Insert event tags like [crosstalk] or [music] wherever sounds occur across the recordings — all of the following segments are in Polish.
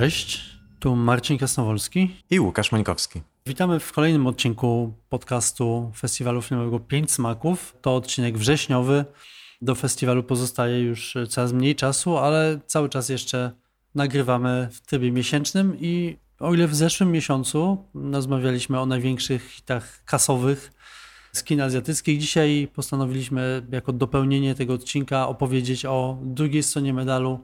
Cześć, tu Marcin Krasnowolski i Łukasz Mańkowski. Witamy w kolejnym odcinku podcastu Festiwalu Filmowego Pięć Smaków. To odcinek wrześniowy. Do festiwalu pozostaje już coraz mniej czasu, ale cały czas jeszcze nagrywamy w trybie miesięcznym i o ile w zeszłym miesiącu rozmawialiśmy o największych hitach kasowych z kin azjatyckich, dzisiaj postanowiliśmy jako dopełnienie tego odcinka opowiedzieć o drugiej stronie medalu,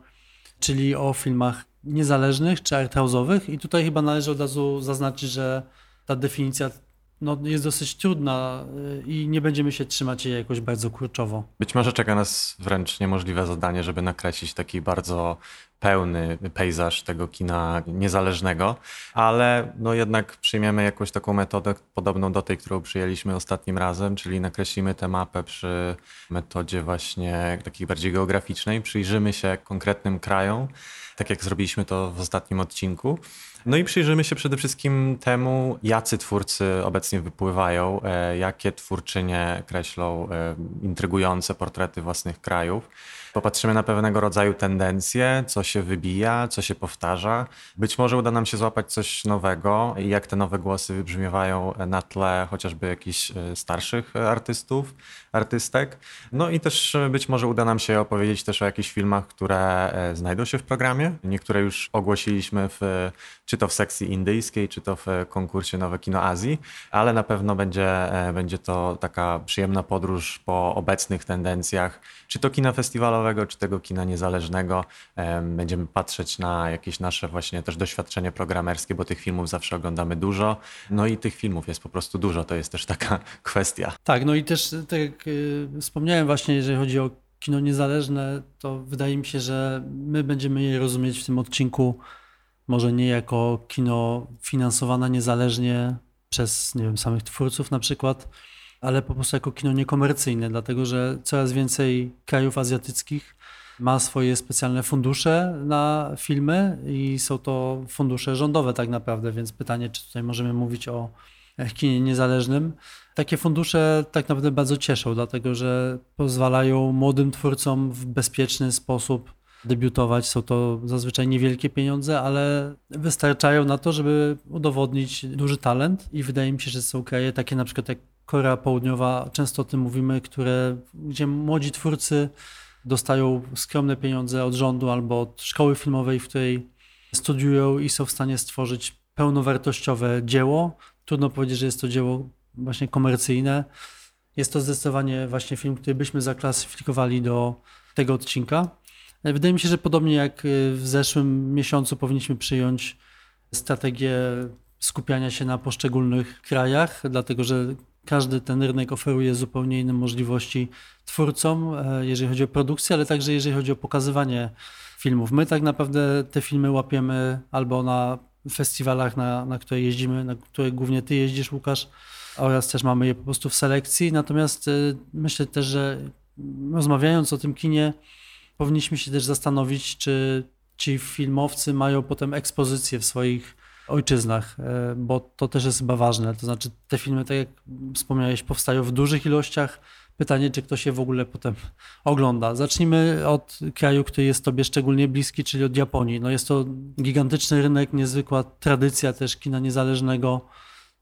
czyli o filmach niezależnych czy arthouse'owych i tutaj chyba należy od razu zaznaczyć, że ta definicja no, jest dosyć trudna y, i nie będziemy się trzymać jej jakoś bardzo kurczowo. Być może czeka nas wręcz niemożliwe zadanie, żeby nakreślić taki bardzo pełny pejzaż tego kina niezależnego, ale no jednak przyjmiemy jakąś taką metodę podobną do tej, którą przyjęliśmy ostatnim razem, czyli nakreślimy tę mapę przy metodzie właśnie takiej bardziej geograficznej, przyjrzymy się konkretnym krajom, tak jak zrobiliśmy to w ostatnim odcinku. No i przyjrzymy się przede wszystkim temu, jacy twórcy obecnie wypływają, e, jakie twórczynie kreślą e, intrygujące portrety własnych krajów. Popatrzymy na pewnego rodzaju tendencje, co się wybija, co się powtarza. Być może uda nam się złapać coś nowego i jak te nowe głosy wybrzmiewają na tle chociażby jakichś e, starszych artystów, artystek. No i też być może uda nam się opowiedzieć też o jakichś filmach, które znajdą się w programie. Niektóre już ogłosiliśmy w czy to w sekcji indyjskiej, czy to w konkursie Nowe Kino Azji, ale na pewno będzie, e, będzie to taka przyjemna podróż po obecnych tendencjach, czy to kina festiwalowego, czy tego kina niezależnego. Będziemy patrzeć na jakieś nasze właśnie też doświadczenie programerskie, bo tych filmów zawsze oglądamy dużo. No i tych filmów jest po prostu dużo, to jest też taka [laughs] kwestia. Tak, no i też tak jak y, wspomniałem właśnie, jeżeli chodzi o kino niezależne, to wydaje mi się, że my będziemy je rozumieć w tym odcinku może nie jako kino finansowane niezależnie przez nie wiem, samych twórców na przykład, ale po prostu jako kino niekomercyjne, dlatego że coraz więcej krajów azjatyckich ma swoje specjalne fundusze na filmy i są to fundusze rządowe tak naprawdę, więc pytanie, czy tutaj możemy mówić o kinie niezależnym. Takie fundusze tak naprawdę bardzo cieszą, dlatego że pozwalają młodym twórcom w bezpieczny sposób debiutować. Są to zazwyczaj niewielkie pieniądze, ale wystarczają na to, żeby udowodnić duży talent i wydaje mi się, że są kraje takie na przykład jak Korea Południowa, często o tym mówimy, które, gdzie młodzi twórcy dostają skromne pieniądze od rządu albo od szkoły filmowej, w której studiują i są w stanie stworzyć pełnowartościowe dzieło. Trudno powiedzieć, że jest to dzieło właśnie komercyjne. Jest to zdecydowanie właśnie film, który byśmy zaklasyfikowali do tego odcinka. Wydaje mi się, że podobnie jak y, w zeszłym miesiącu powinniśmy przyjąć strategię skupiania się na poszczególnych krajach, dlatego że każdy ten rynek oferuje zupełnie inne możliwości twórcom, e, jeżeli chodzi o produkcję, ale także jeżeli chodzi o pokazywanie filmów. My tak naprawdę te filmy łapiemy albo na festiwalach, na, na które jeździmy, na które głównie ty jeździsz, Łukasz, oraz też mamy je po prostu w selekcji. Natomiast y, myślę też, że rozmawiając o tym kinie, powinniśmy się też zastanowić, czy ci filmowcy mają potem ekspozycję w swoich ojczyznach, e, bo to też jest chyba ważne. To znaczy, te filmy, tak jak wspomniałeś, powstają w dużych ilościach. Pytanie, czy ktoś je w ogóle potem ogląda. Zacznijmy od kraju, który jest Tobie szczególnie bliski, czyli od Japonii. No jest to gigantyczny rynek, niezwykła tradycja też kina niezależnego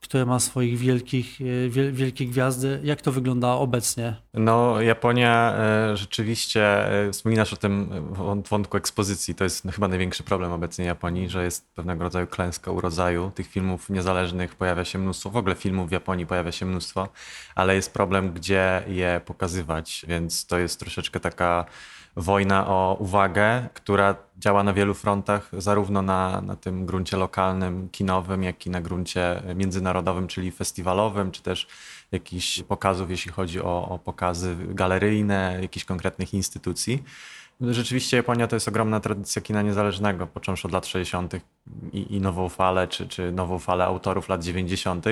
które ma swoich wielkich, e, wielkie gwiazdy. Jak to wygląda obecnie? No, Japonia e, rzeczywiście, e, wspominasz o tym wątku ekspozycji, to jest chyba największy problem obecnie Japonii, że jest pewnego rodzaju klęska urodzaju. Tych filmów niezależnych pojawia się mnóstwo, w ogóle filmów w Japonii pojawia się mnóstwo, ale jest problem, gdzie je pokazywać, więc to jest troszeczkę taka wojna o uwagę, która działa na wielu frontach, zarówno na, na tym gruncie lokalnym, kinowym, jak i na gruncie międzynarodowym, czyli festiwalowym, czy też jakichś pokazów, jeśli chodzi o, o pokazy galeryjne jakichś konkretnych instytucji. Rzeczywiście Japonia to jest ogromna tradycja kina niezależnego, począwszy od lat 60. i, i nową falę, czy, czy nową falę autorów lat 90.,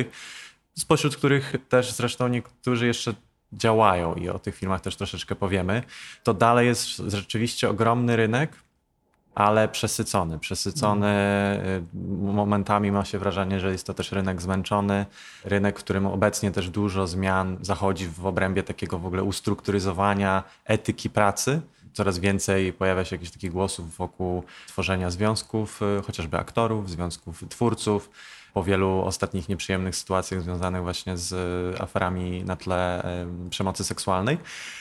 spośród których też zresztą niektórzy jeszcze działają i o tych filmach też troszeczkę powiemy, to dalej jest rzeczywiście ogromny rynek, ale przesycony. Przesycony y, momentami ma się wrażenie, że jest to też rynek zmęczony, rynek, w którym obecnie też dużo zmian zachodzi w obrębie takiego w ogóle ustrukturyzowania etyki pracy. Coraz więcej pojawia się jakichś takich głosów wokół tworzenia związków, chociażby aktorów, związków twórców po wielu ostatnich nieprzyjemnych sytuacjach związanych właśnie z aferami na tle przemocy seksualnej.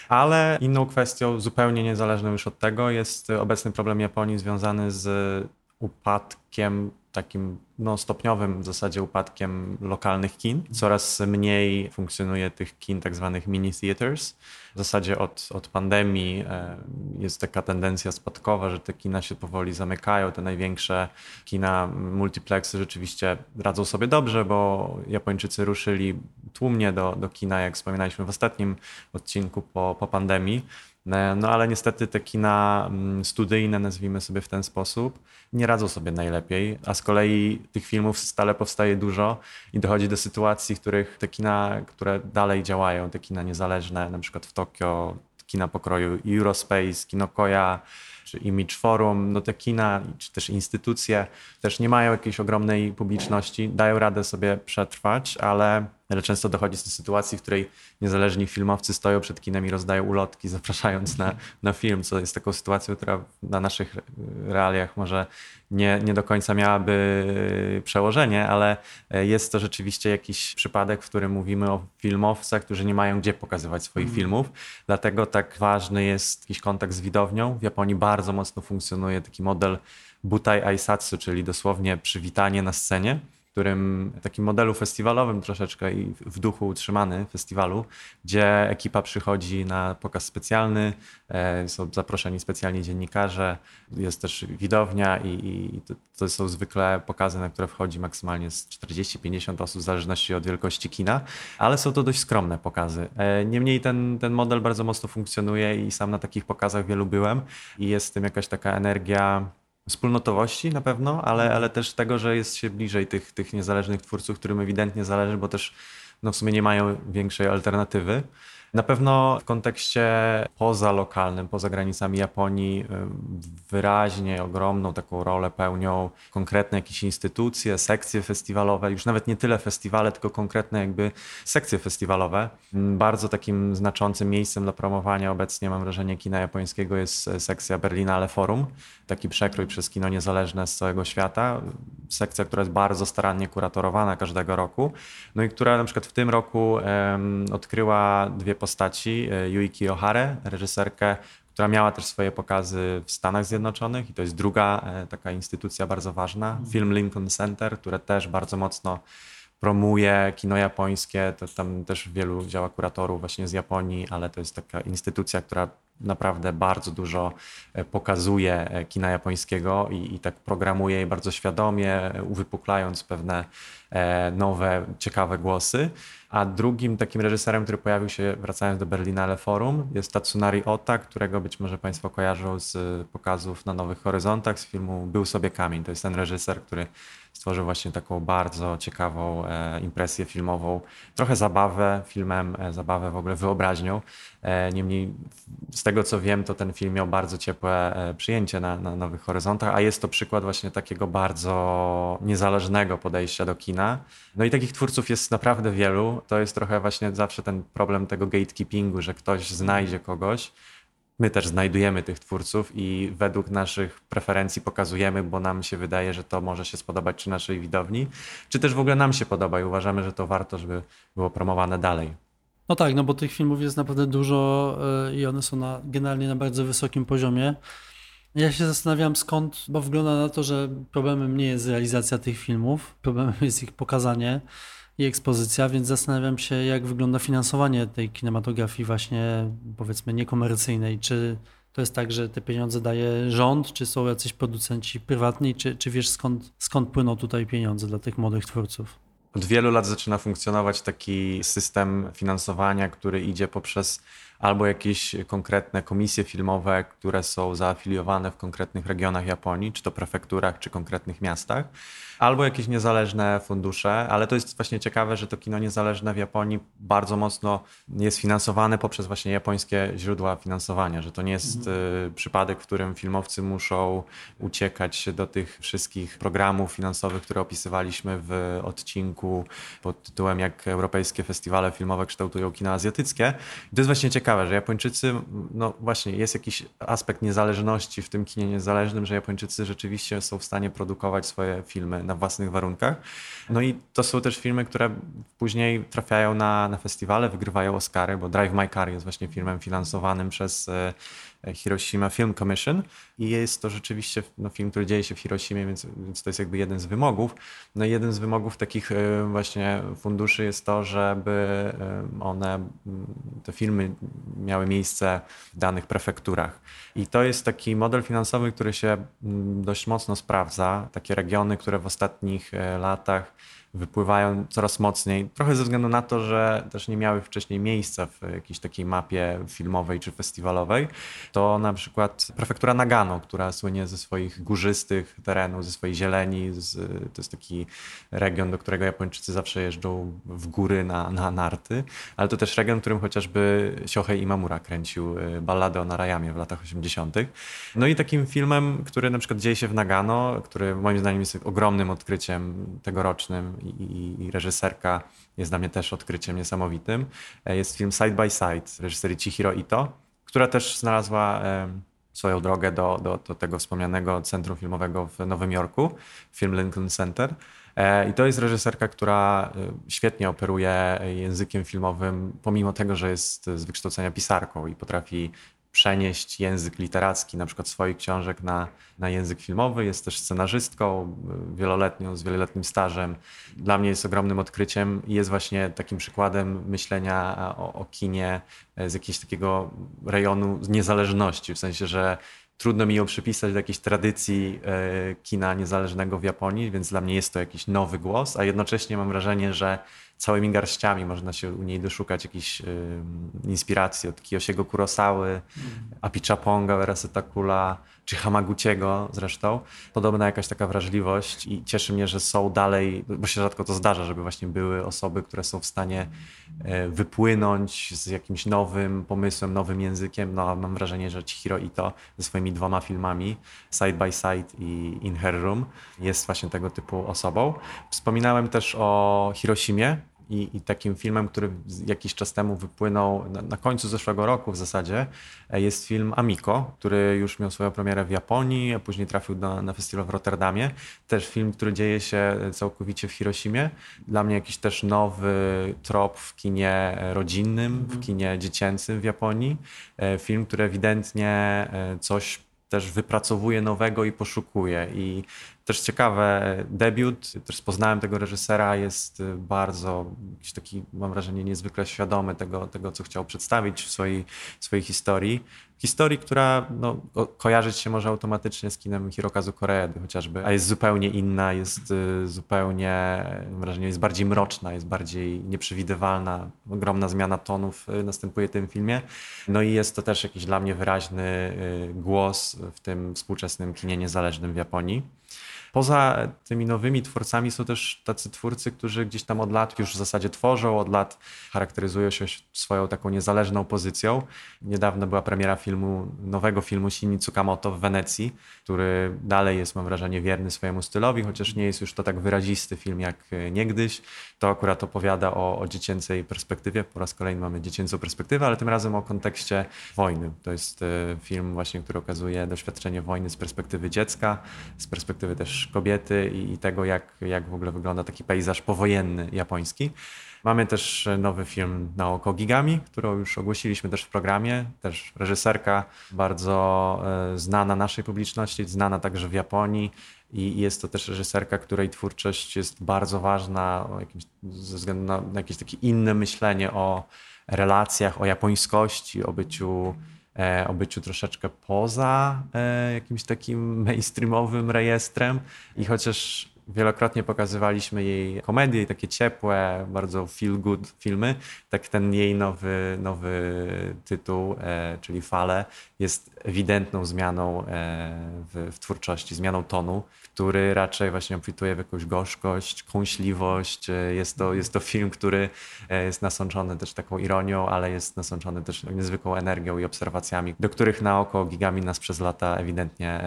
Ale inną kwestią, zupełnie niezależną już od tego, jest obecny problem Japonii związany z upadkiem takim no, stopniowym w zasadzie upadkiem lokalnych kin. Coraz mniej funkcjonuje tych kin tak zwanych mini theaters. W zasadzie od, od pandemii e, jest taka tendencja spadkowa, że te kina się powoli zamykają. Te największe kina, multiplexy rzeczywiście radzą sobie dobrze, bo Japończycy ruszyli tłumnie do, do kina, jak wspominaliśmy w ostatnim odcinku po, po pandemii. E, no ale niestety te kina mm, studyjne, nazwijmy sobie w ten sposób, nie radzą sobie najlepiej, a z kolei tych filmów stale powstaje dużo i dochodzi do sytuacji, w których te kina, które dalej działają, te kina niezależne, na przykład w Tokio, kina pokroju Eurospace, Kino Koja, czy Image Forum, no te kina, czy też instytucje też nie mają jakiejś ogromnej publiczności, dają radę sobie przetrwać, ale ale często dochodzi do sytuacji, w której niezależni filmowcy stoją przed kinem i rozdają ulotki, [laughs] zapraszając na, na film, co jest taką sytuacją, która na naszych realiach może nie, nie do końca miałaby przełożenie, ale jest to rzeczywiście jakiś przypadek, w którym mówimy o filmowcach, którzy nie mają gdzie pokazywać swoich mm. filmów. Dlatego tak ważny jest jakiś kontakt z widownią. W Japonii bardzo mocno funkcjonuje taki model butai aisatsu, czyli dosłownie przywitanie na scenie którym takim modelu festiwalowym troszeczkę i w duchu utrzymany festiwalu, gdzie ekipa przychodzi na pokaz specjalny, e, są zaproszeni specjalni dziennikarze, jest też widownia i, i to, są zwykle pokazy, na które wchodzi maksymalnie z 40-50 osób w zależności od wielkości kina, ale są to dość skromne pokazy. E, niemniej ten, ten model bardzo mocno funkcjonuje i sam na takich pokazach wielu byłem i jest w tym jakaś taka energia wspólnotowości na pewno, ale, ale też tego, że jest się bliżej tych, tych niezależnych twórców, którym ewidentnie zależy, bo też no w sumie nie mają większej alternatywy. Na pewno w kontekście pozalokalnym, poza granicami Japonii, wyraźnie ogromną taką rolę pełnią konkretne jakieś instytucje, sekcje festiwalowe, już nawet nie tyle festiwale, tylko konkretne jakby sekcje festiwalowe. Bardzo takim znaczącym miejscem do promowania obecnie, mam wrażenie, kina japońskiego jest sekcja Berlinale Forum, taki przekrój przez kino niezależne z całego świata. Sekcja, która jest bardzo starannie kuratorowana każdego roku, no i która na przykład w tym roku odkryła dwie postaci, e, Yuiki Ohare, reżyserkę, która miała też swoje pokazy w Stanach Zjednoczonych i to jest druga e, taka instytucja bardzo ważna, Film Lincoln Center, które też bardzo mocno promuje kino japońskie, to tam też wielu działa kuratorów właśnie z Japonii, ale to jest taka instytucja, która naprawdę bardzo dużo e, pokazuje kina japońskiego i, i tak programuje je bardzo świadomie, uwypuklając pewne nowe, ciekawe głosy. A drugim takim reżyserem, który pojawił się wracając do Berlinale Forum jest Tatsunari Ota, którego być może Państwo kojarzą z pokazów na Nowych Horyzontach z filmu Był sobie kamień. To jest ten reżyser, który stworzył właśnie taką bardzo ciekawą impresję filmową, trochę zabawę filmem, zabawę w ogóle wyobraźnią. Niemniej z tego co wiem, to ten film miał bardzo ciepłe e, przyjęcie na, na Nowych Horyzontach, a jest to przykład właśnie takiego bardzo niezależnego podejścia do kina. No i takich twórców jest naprawdę wielu. To jest trochę właśnie zawsze ten problem tego gatekeepingu, że ktoś znajdzie kogoś. My też znajdujemy tych twórców i według naszych preferencji pokazujemy, bo nam się wydaje, że to może się spodobać czy naszej widowni, czy też w ogóle nam się podoba i uważamy, że to warto, żeby było promowane dalej. No tak, no bo tych filmów jest naprawdę dużo e, i one są na, generalnie na bardzo wysokim poziomie. Ja się zastanawiam skąd, bo wygląda na to, że problemem nie jest realizacja tych filmów, problemem jest ich pokazanie i ekspozycja, więc zastanawiam się, jak wygląda finansowanie tej kinematografii właśnie powiedzmy niekomercyjnej. Czy to jest tak, że te pieniądze daje rząd, czy są jacyś producenci prywatni, czy, czy wiesz skąd, skąd płyną tutaj pieniądze dla tych młodych twórców? Od wielu lat zaczyna funkcjonować taki system finansowania, który idzie poprzez albo jakieś konkretne komisje filmowe, które są zaafiliowane w konkretnych regionach Japonii, czy to prefekturach, czy konkretnych miastach albo jakieś niezależne fundusze, ale to jest właśnie ciekawe, że to kino niezależne w Japonii bardzo mocno jest finansowane poprzez właśnie japońskie źródła finansowania, że to nie jest mhm. Y, przypadek, w którym filmowcy muszą uciekać do tych wszystkich programów finansowych, które opisywaliśmy w odcinku pod tytułem jak europejskie festiwale filmowe kształtują kina azjatyckie. I to jest właśnie ciekawe, ciekawe, że Japończycy, no właśnie, jest jakiś aspekt niezależności w tym kinie niezależnym, że Japończycy rzeczywiście są w stanie produkować swoje filmy na własnych warunkach. No i to są też filmy, które później trafiają na, na festiwale, wygrywają Oscary, bo Drive My Car jest właśnie filmem finansowanym przez e, Hiroshima Film Commission i jest to rzeczywiście no, film, który dzieje się w Hiroshimie, więc, więc to jest jakby jeden z wymogów. No i jeden z wymogów takich e, właśnie funduszy jest to, żeby e, one, te filmy miały miejsce w danych prefekturach. I to jest taki model finansowy, który się dość mocno sprawdza. Takie regiony, które w ostatnich e, latach wypływają coraz mocniej. Trochę ze względu na to, że też nie miały wcześniej miejsca w jakiejś takiej mapie filmowej czy festiwalowej. To na przykład prefektura Nagano, która słynie ze swoich górzystych terenów, ze swojej zieleni. Z, to jest taki region, do którego Japończycy zawsze jeżdżą w góry na, na narty, ale to też region, w którym chociażby Shohei Imamura kręcił y, balladę o Narayamie w latach 80. No i takim filmem, który na przykład dzieje się w Nagano, który moim zdaniem jest ogromnym odkryciem tegorocznym i, i, reżyserka jest dla mnie też odkryciem niesamowitym. E, jest film Side by Side reżyserii Chihiro Ito, która też znalazła swoją drogę do, do, do tego wspomnianego centrum filmowego w Nowym Jorku, film Lincoln Center. E, I to jest reżyserka, która e, świetnie operuje językiem filmowym, pomimo tego, że jest z wykształcenia pisarką i potrafi przenieść język literacki, na przykład swoich książek na, na język filmowy. Jest też scenarzystką wieloletnią, z wieloletnim stażem. Dla mnie jest ogromnym odkryciem i jest właśnie takim przykładem myślenia o, o kinie z jakiegoś takiego rejonu niezależności, w sensie, że trudno mi ją przypisać do jakiejś tradycji e, kina niezależnego w Japonii, więc dla mnie jest to jakiś nowy głos, a jednocześnie mam wrażenie, że całymi garściami można się u niej doszukać jakichś inspiracji od Kiyoshiego Kurosawy, mm. Apichaponga, Verasetakula, czy Hamaguchiego zresztą. Podobna jakaś taka wrażliwość i cieszy mnie, że są dalej, bo się rzadko to zdarza, żeby właśnie były osoby, które są w stanie e, wypłynąć z jakimś nowym pomysłem, nowym językiem. No, mam wrażenie, że Chihiro Ito ze swoimi dwoma filmami Side by Side i In Her Room jest właśnie tego typu osobą. Wspominałem też o Hiroshimie, i, i, takim filmem, który jakiś czas temu wypłynął na, na, końcu zeszłego roku w zasadzie, e, jest film Amiko, który już miał swoją premierę w Japonii, a później trafił do, na festiwal w Rotterdamie. Też film, który dzieje się całkowicie w Hiroshimie. Dla mnie jakiś też nowy trop w kinie rodzinnym, w mhm. kinie dziecięcym w Japonii. E, film, który ewidentnie e, coś też wypracowuje nowego i poszukuje. I też ciekawe, debiut, też poznałem tego reżysera, jest bardzo jakiś taki, mam wrażenie, niezwykle świadomy tego, tego co chciał przedstawić w swojej, swojej historii. Historii, która no, kojarzyć się może automatycznie z kinem Hirokazu Koreedy chociażby, a jest zupełnie inna, jest y, zupełnie, mam wrażenie, jest bardziej mroczna, jest bardziej nieprzewidywalna. Ogromna zmiana tonów y, następuje w tym filmie. No i jest to też jakiś dla mnie wyraźny y, głos w tym współczesnym kinie niezależnym w Japonii. Poza tymi nowymi twórcami są też tacy twórcy, którzy gdzieś tam od lat już w zasadzie tworzą, od lat charakteryzują się swoją taką niezależną pozycją. Niedawno była premiera filmu, nowego filmu Shini Tsukamoto w Wenecji, który dalej jest, mam wrażenie, wierny swojemu stylowi, chociaż nie jest już to tak wyrazisty film jak niegdyś. To akurat opowiada o, o dziecięcej perspektywie. Po raz kolejny mamy dziecięcą perspektywę, ale tym razem o kontekście wojny. To jest e, film właśnie, który okazuje doświadczenie wojny z perspektywy dziecka, z perspektywy też kobiety i, tego, jak, jak w ogóle wygląda taki pejzaż powojenny japoński. Mamy też nowy film na oko Gigami, którą już ogłosiliśmy też w programie. Też reżyserka bardzo e, znana naszej publiczności, znana także w Japonii. I jest to też reżyserka, której twórczość jest bardzo ważna jakimś, ze względu na, jakieś takie inne myślenie o relacjach, o japońskości, o byciu o byciu troszeczkę poza e, jakimś takim [laughs] mainstreamowym rejestrem. I chociaż wielokrotnie pokazywaliśmy jej komedie takie ciepłe, bardzo feel good filmy, tak ten jej nowy, nowy tytuł, e, czyli Fale, jest ewidentną zmianą w, w twórczości, zmianą tonu który raczej właśnie obfituje w jakąś gorzkość, kąśliwość. E, jest to, jest to film, który e, jest nasączony też taką ironią, ale jest nasączony też niezwykłą energią i obserwacjami, do których na oko Gigami nas przez lata ewidentnie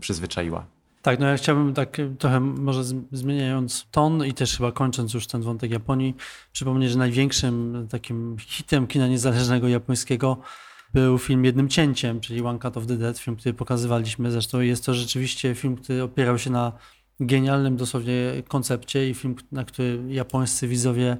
przyzwyczaiła. Tak, no ja chciałbym tak trochę może zmieniając ton i też chyba kończąc już ten wątek Japonii, przypomnieć, że największym takim hitem kina niezależnego japońskiego był film Jednym Cięciem, czyli One Cut of the Dead, film, który pokazywaliśmy. Zresztą jest to rzeczywiście film, który opierał się na genialnym dosłownie koncepcie i film, na który japońscy widzowie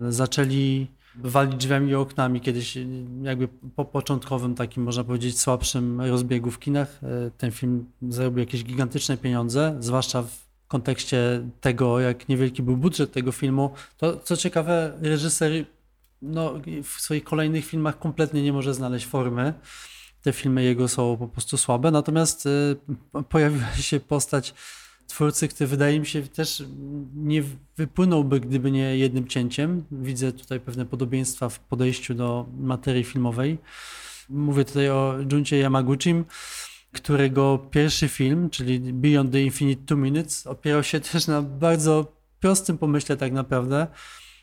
zaczęli walić drzwiami i oknami. Kiedyś jakby po początkowym takim, można powiedzieć, słabszym rozbiegu w kinach e, ten film zarobił jakieś gigantyczne pieniądze, zwłaszcza w kontekście tego, jak niewielki był budżet tego filmu. To co ciekawe, reżyser no, w swoich kolejnych filmach kompletnie nie może znaleźć formy. Te filmy jego są po prostu słabe, natomiast y, pojawiła się postać twórcy, który wydaje mi się też nie wypłynąłby, gdyby nie jednym cięciem. Widzę tutaj pewne podobieństwa w podejściu do materii filmowej. Mówię tutaj o Juncie Yamaguchim, którego pierwszy film, czyli Beyond the Infinite Two Minutes, opierał się [laughs] też na bardzo prostym pomyśle tak naprawdę.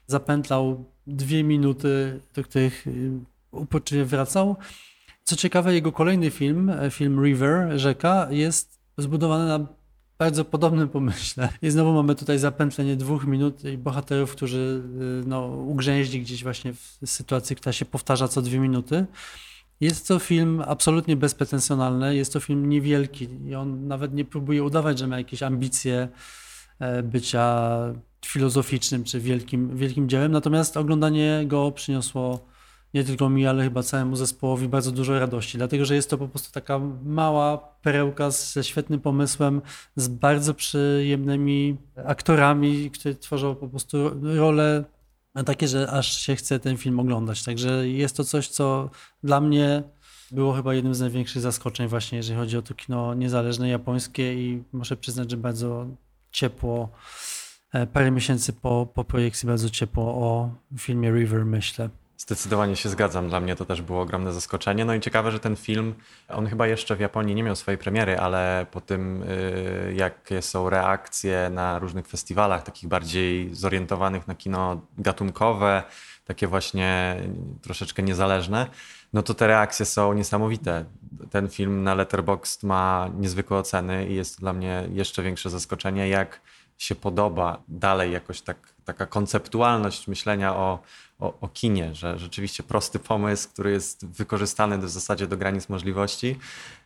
Zapętlał dwie minuty, do których y, uporczywie wracał. Co ciekawe, jego kolejny film, e, film River, Rzeka, jest zbudowany na bardzo podobnym pomyśle. I znowu mamy tutaj zapętlenie dwóch minut i bohaterów, którzy y, no, ugrzęźli gdzieś właśnie w sytuacji, która się powtarza co dwie minuty. Jest to film absolutnie bezpretensjonalny, jest to film niewielki i on nawet nie próbuje udawać, że ma jakieś ambicje e, bycia filozoficznym czy wielkim, wielkim dziełem, natomiast oglądanie go przyniosło nie tylko mi, ale chyba całemu zespołowi bardzo dużo radości, dlatego że jest to po prostu taka mała perełka ze świetnym pomysłem, z bardzo przyjemnymi aktorami, które tworzą po prostu role takie, że aż się chce ten film oglądać. Także jest to coś, co dla mnie było chyba jednym z największych zaskoczeń właśnie, jeżeli chodzi o to kino niezależne japońskie i muszę przyznać, że bardzo ciepło E, parę miesięcy po, po projekcji bardzo ciepło o filmie River, myślę. Zdecydowanie się zgadzam. Dla mnie to też było ogromne zaskoczenie. No i ciekawe, że ten film, on chyba jeszcze w Japonii nie miał swojej premiery, ale po tym, y, jakie są reakcje na różnych festiwalach, takich bardziej zorientowanych na kino gatunkowe, takie właśnie troszeczkę niezależne, no to te reakcje są niesamowite. Ten film na Letterboxd ma niezwykłe oceny i jest dla mnie jeszcze większe zaskoczenie, jak się podoba dalej jakoś tak, taka konceptualność myślenia o, o, o, kinie, że rzeczywiście prosty pomysł, który jest wykorzystany w zasadzie do granic możliwości,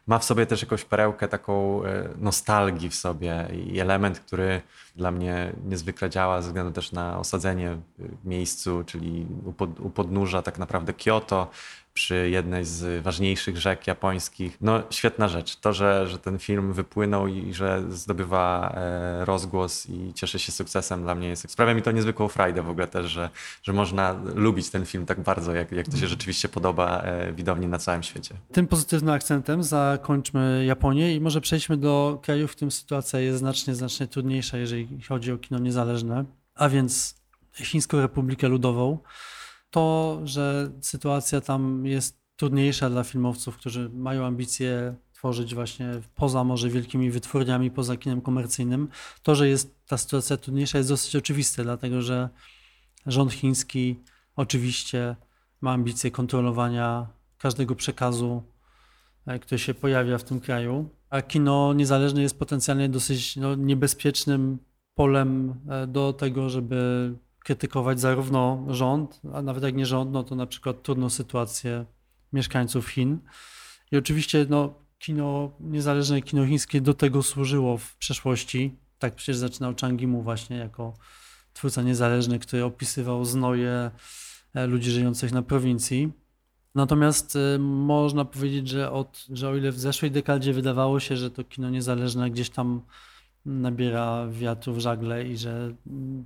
ma w sobie też jakąś perełkę taką e, nostalgii w sobie i element, który dla mnie niezwykle działa ze względu też na osadzenie w miejscu, czyli u, pod, u podnóża tak naprawdę Kyoto, przy jednej z ważniejszych rzek japońskich. No świetna rzecz. To, że, że ten film wypłynął i że zdobywa e, rozgłos i cieszy się sukcesem dla mnie jest, sprawia mi to niezwykłą frajdę w ogóle też, że, że można lubić ten film tak bardzo, jak, jak to się rzeczywiście podoba e, widowni na całym świecie. Tym pozytywnym akcentem zakończmy Japonię i może przejdźmy do krajów, w którym sytuacja jest znacznie, znacznie trudniejsza, jeżeli chodzi o kino niezależne, a więc Chińską Republikę Ludową to, że sytuacja tam jest trudniejsza dla filmowców, którzy mają ambicje tworzyć właśnie poza może wielkimi wytwórniami, poza kinem komercyjnym, to, że jest ta sytuacja trudniejsza jest dosyć oczywiste, dlatego że rząd chiński oczywiście ma ambicje kontrolowania każdego przekazu, e, który się pojawia w tym kraju, a kino niezależne jest potencjalnie dosyć no, niebezpiecznym polem e, do tego, żeby krytykować zarówno rząd, a nawet jak nie rząd, no to na przykład trudną sytuację mieszkańców Chin. I oczywiście no, kino, niezależne kino chińskie do tego służyło w przeszłości. Tak przecież zaczynał Chang Yimou właśnie jako twórca niezależny, który opisywał znoje e, ludzi żyjących na prowincji. Natomiast y, można powiedzieć, że, od, że o ile w zeszłej dekadzie wydawało się, że to kino niezależne gdzieś tam nabiera wiatru w żagle i że mm,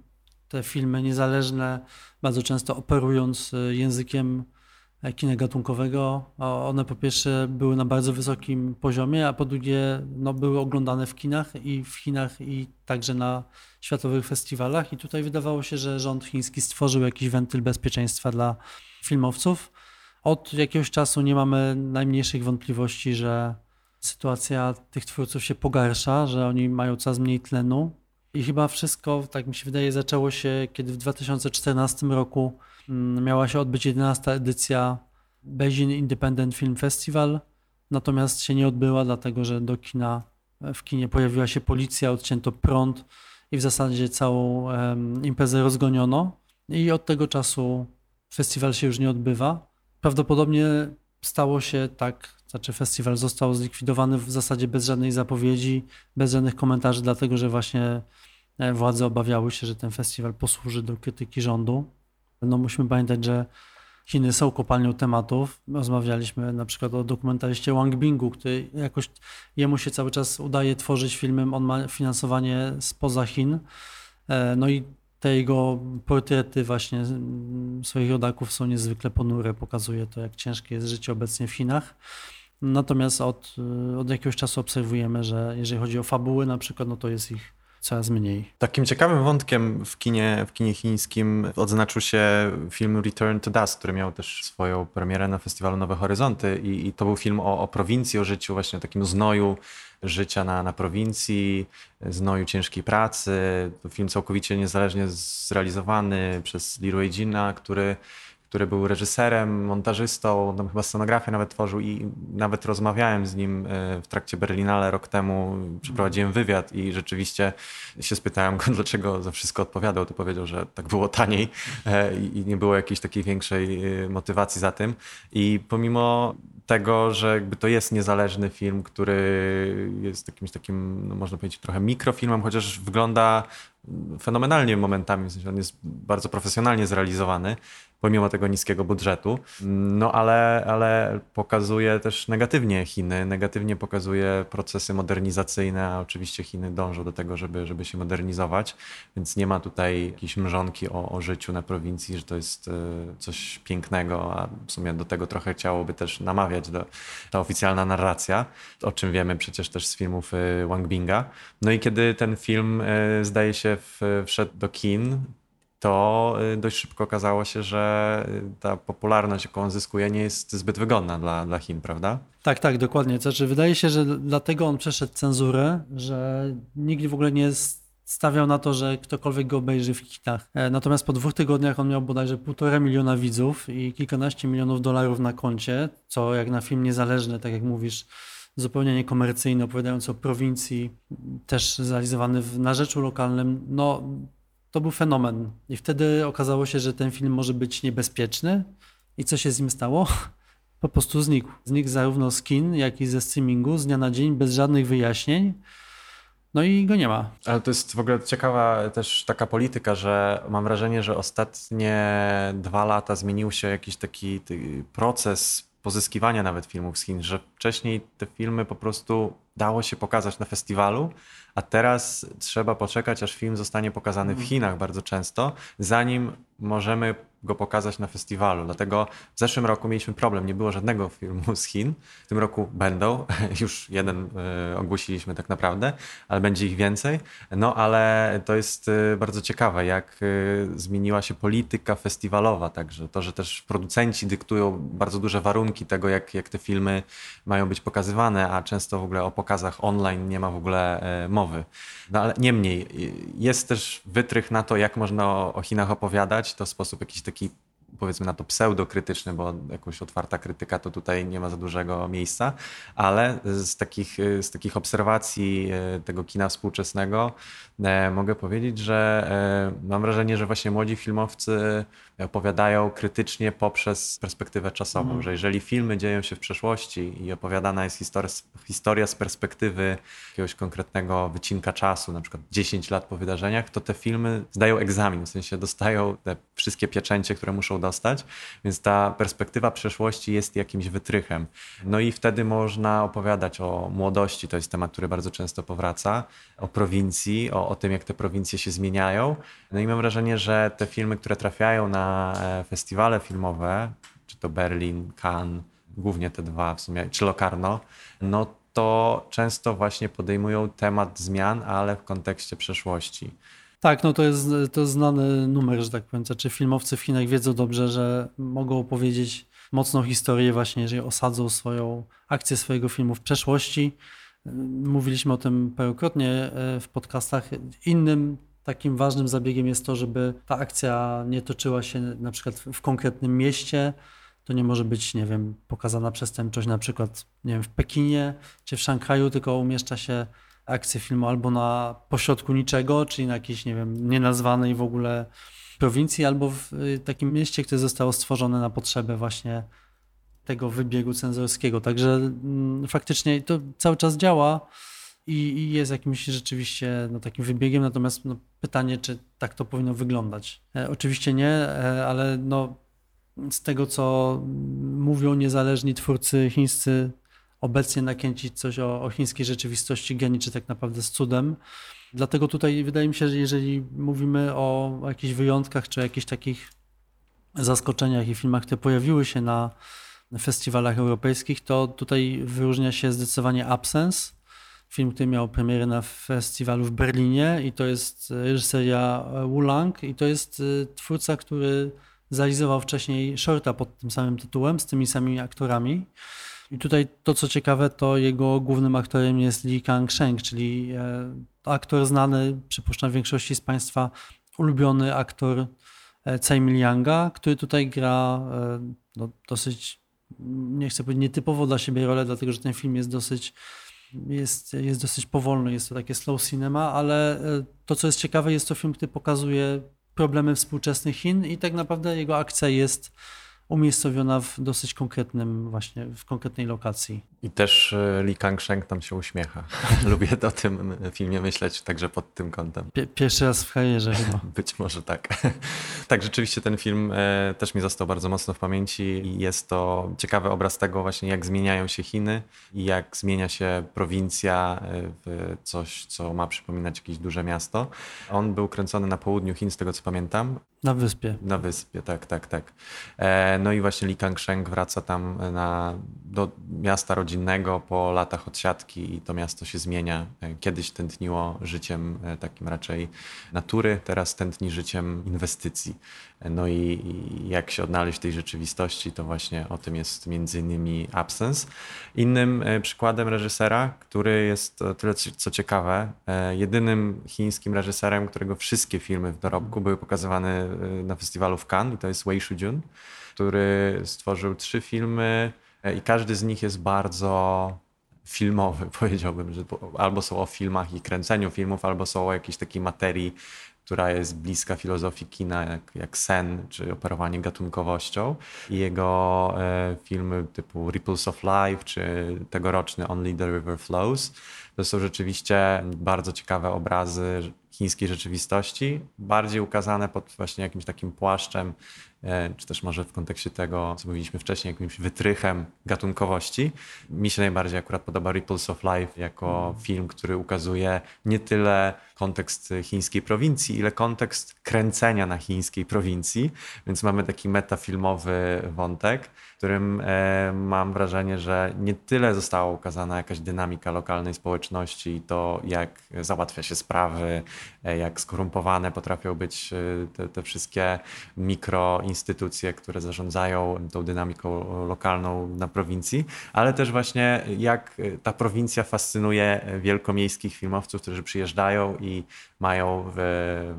te filmy niezależne, bardzo często operując e, językiem e, kina gatunkowego, one po pierwsze były na bardzo wysokim poziomie, a po drugie no, były oglądane w kinach i w Chinach i także na światowych festiwalach. I tutaj wydawało się, że rząd chiński stworzył jakiś wentyl bezpieczeństwa dla filmowców. Od jakiegoś czasu nie mamy najmniejszych wątpliwości, że sytuacja tych twórców się pogarsza, że oni mają coraz mniej tlenu i chyba wszystko, tak mi się wydaje, zaczęło się, kiedy w 2014 roku mm, miała się odbyć 11. edycja Beijing Independent Film Festival, natomiast się nie odbyła, dlatego że do kina w kinie pojawiła się policja, odcięto prąd i w zasadzie całą imprezę rozgoniono. I od tego czasu festiwal się już nie odbywa. Prawdopodobnie stało się tak, znaczy festiwal został zlikwidowany w zasadzie bez żadnej zapowiedzi, bez żadnych komentarzy, dlatego że właśnie e, władze obawiały się, że ten festiwal posłuży do krytyki rządu. No musimy pamiętać, że Chiny są kopalnią tematów. Rozmawialiśmy na przykład o dokumentaryście Wang Bingu, który jakoś jemu się cały czas udaje tworzyć filmy, on ma finansowanie spoza Chin. E, no i te jego portrety właśnie swoich rodaków są niezwykle ponure. Pokazuje to, jak ciężkie jest życie obecnie w Chinach. Natomiast od, od jakiegoś czasu obserwujemy, że jeżeli chodzi o fabuły na przykład, no to jest ich coraz mniej. Takim ciekawym wątkiem w kinie, w kinie chińskim odznaczył się film Return to Dust, który miał też swoją premierę na festiwalu Nowe Horyzonty i, i to był film o, o prowincji, o życiu, właśnie o takim znoju życia na, na prowincji, znoju ciężkiej pracy. To film całkowicie niezależnie zrealizowany przez Leroy Jina, który który był reżyserem, montażystą, tam chyba scenografię nawet tworzył i nawet rozmawiałem z nim e, w trakcie Berlinale rok temu, przeprowadziłem wywiad i rzeczywiście się spytałem go, [laughs] dlaczego za wszystko odpowiadał. To powiedział, że tak było taniej e, i nie było jakiejś takiej większej e, motywacji za tym. I pomimo tego, że jakby to jest niezależny film, który jest jakimś takim, no można powiedzieć, trochę mikrofilmem, chociaż wygląda fenomenalnie momentami, w sensie on jest bardzo profesjonalnie zrealizowany, pomimo tego niskiego budżetu. No ale, ale pokazuje też negatywnie Chiny, negatywnie pokazuje procesy modernizacyjne, a oczywiście Chiny dążą do tego, żeby, żeby się modernizować, więc nie ma tutaj jakiejś mrzonki o, o życiu na prowincji, że to jest e, coś pięknego, a w sumie do tego trochę chciałoby też namawiać do, ta oficjalna narracja, o czym wiemy przecież też z filmów e, Wang Binga. No i kiedy ten film e, zdaje się wszedł do kin, to y, dość szybko okazało się, że y, ta popularność, jaką on zyskuje, nie jest zbyt wygodna dla, dla Chin, prawda? Tak, tak, dokładnie. Znaczy, wydaje się, że dlatego on przeszedł cenzurę, że nikt w ogóle nie stawiał na to, że ktokolwiek go obejrzy w Chinach. E, natomiast po dwóch tygodniach on miał bodajże półtora miliona widzów i kilkanaście milionów dolarów na koncie, co jak na film niezależny, tak jak mówisz, zupełnie niekomercyjny, opowiadający o prowincji, też zrealizowany w narzeczu lokalnym, no to był fenomen. I wtedy okazało się, że ten film może być niebezpieczny. I co się z nim stało? Po prostu znikł. Znikł zarówno z kin, jak i ze streamingu z dnia na dzień, bez żadnych wyjaśnień. No i go nie ma. Ale to jest w ogóle ciekawa też taka polityka, że mam wrażenie, że ostatnie dwa lata zmienił się jakiś taki proces pozyskiwania nawet filmów z Chin, że wcześniej te filmy po prostu dało się pokazać na festiwalu, a teraz trzeba poczekać, aż film zostanie pokazany w mhm. Chinach bardzo często, zanim możemy go pokazać na festiwalu. Dlatego w zeszłym roku mieliśmy problem, nie było żadnego filmu z Chin. W tym roku będą, [laughs] już jeden e, ogłosiliśmy tak naprawdę, ale będzie ich więcej. No ale to jest e, bardzo ciekawe, jak e, zmieniła się polityka festiwalowa, także to, że też producenci dyktują bardzo duże warunki tego, jak, jak te filmy mają być pokazywane, a często w ogóle o pokazach online nie ma w ogóle mowy. No ale niemniej, jest też wytrych na to, jak można o, o Chinach opowiadać, to sposób jakiś taki powiedzmy na to pseudokrytyczny, bo jakoś otwarta krytyka to tutaj nie ma za dużego miejsca, ale z takich, z takich obserwacji e, tego kina współczesnego e, mogę powiedzieć, że e, mam wrażenie, że właśnie młodzi filmowcy opowiadają krytycznie poprzez perspektywę czasową, mm. że jeżeli filmy dzieją się w przeszłości i opowiadana jest historia, historia z perspektywy jakiegoś konkretnego wycinka czasu, na przykład 10 lat po wydarzeniach, to te filmy zdają egzamin, w sensie dostają te wszystkie pieczęcie, które muszą dostać, więc ta perspektywa przeszłości jest jakimś wytrychem. No i wtedy można opowiadać o młodości, to jest temat, który bardzo często powraca, o prowincji, o, o tym, jak te prowincje się zmieniają. No i mam wrażenie, że te filmy, które trafiają na e, festiwale filmowe, czy to Berlin, Cannes, głównie te dwa w sumie, czy Locarno, no to często właśnie podejmują temat zmian, ale w kontekście przeszłości. Tak, no to jest, to jest znany numer, że tak powiem. Czy znaczy, filmowcy w Chinach wiedzą dobrze, że mogą opowiedzieć mocną historię właśnie, jeżeli osadzą swoją akcję swojego filmu w przeszłości. Mówiliśmy o tym parokrotnie e, w podcastach. Innym takim ważnym zabiegiem jest to, żeby ta akcja nie toczyła się na przykład w konkretnym mieście. To nie może być, nie wiem, pokazana przestępczość na przykład, nie wiem, w Pekinie czy w Szanghaju, tylko umieszcza się akcję filmu albo na pośrodku niczego, czyli na jakiejś, nie wiem, nienazwanej w ogóle prowincji, albo w y, takim mieście, które zostało stworzone na potrzebę właśnie tego wybiegu cenzorskiego. Także mm, faktycznie to cały czas działa i, i jest jakimś rzeczywiście no, takim wybiegiem, natomiast no, pytanie, czy tak to powinno wyglądać. E, oczywiście nie, e, ale no, z tego, co mówią niezależni twórcy chińscy, obecnie nakręcić coś o, o chińskiej rzeczywistości graniczy tak naprawdę z cudem. Dlatego tutaj wydaje mi się, że jeżeli mówimy o, o jakichś wyjątkach czy jakichś takich zaskoczeniach i filmach, które pojawiły się na festiwalach europejskich, to tutaj wyróżnia się zdecydowanie Absence, film, który miał premierę na festiwalu w Berlinie i to jest reżyseria Wu Lang i to jest y, twórca, który zrealizował wcześniej shorta pod tym samym tytułem, z tymi samymi aktorami. I tutaj to, co ciekawe, to jego głównym aktorem jest Lee Kang-sheng, czyli e, aktor znany, przypuszczam, w większości z Państwa ulubiony aktor e, Tsai Mil-yanga, który tutaj gra e, no, dosyć, nie chcę powiedzieć nietypowo dla siebie rolę, dlatego że ten film jest dosyć jest, jest dosyć powolny, jest to takie slow cinema, ale to, co jest ciekawe, jest to film, który pokazuje problemy współczesnych Chin i tak naprawdę jego akcja jest umiejscowiona w dosyć konkretnym, właśnie w konkretnej lokacji. I też e, Li Kang-sheng tam się uśmiecha. [laughs] Lubię o tym filmie myśleć także pod tym kątem. Pierwszy raz w karierze chyba. [laughs] Być może tak. [laughs] tak, rzeczywiście ten film e, też mi został bardzo mocno w pamięci i jest to ciekawy obraz tego właśnie, jak zmieniają się Chiny i jak zmienia się prowincja e, w coś, co ma przypominać jakieś duże miasto. On był kręcony na południu Chin, z tego co pamiętam. Na wyspie. Na wyspie, tak, tak, tak. No i właśnie Li Kang-sheng wraca tam na, do miasta rodzinnego po latach odsiadki i to miasto się zmienia. E, kiedyś tętniło życiem e, takim raczej natury, teraz tętni życiem inwestycji. E, no i, jak się odnaleźć w tej rzeczywistości, to właśnie o tym jest między innymi Absence. Innym przykładem reżysera, który jest tyle co ciekawe, jedynym chińskim reżyserem, którego wszystkie filmy w dorobku były pokazywane na festiwalu w Cannes i to jest Wei Shujun, który stworzył trzy filmy E, i każdy z nich jest bardzo filmowy, [laughs] powiedziałbym, że albo są o filmach i kręceniu filmów, albo są o jakiejś takiej materii, która jest bliska filozofii kina, jak, jak sen, czy operowanie gatunkowością. I jego e, filmy typu Ripples of Life, czy tegoroczny Only the River Flows, to są rzeczywiście bardzo ciekawe obrazy chińskiej rzeczywistości, bardziej ukazane pod właśnie jakimś takim płaszczem czy też może w kontekście tego, co mówiliśmy wcześniej, jakimś wytrychem gatunkowości. Mi się najbardziej akurat podoba Ripples of Life jako film, który ukazuje nie tyle kontekst chińskiej prowincji, ile kontekst kręcenia na chińskiej prowincji, więc mamy taki metafilmowy wątek, w którym e, mam wrażenie, że nie tyle została ukazana jakaś dynamika lokalnej społeczności i to, jak załatwia się sprawy, e, jak skorumpowane potrafią być te, te wszystkie mikro instytucje, które zarządzają tą dynamiką lokalną na prowincji, ale też właśnie jak ta prowincja fascynuje wielkomiejskich filmowców, którzy przyjeżdżają i mają w,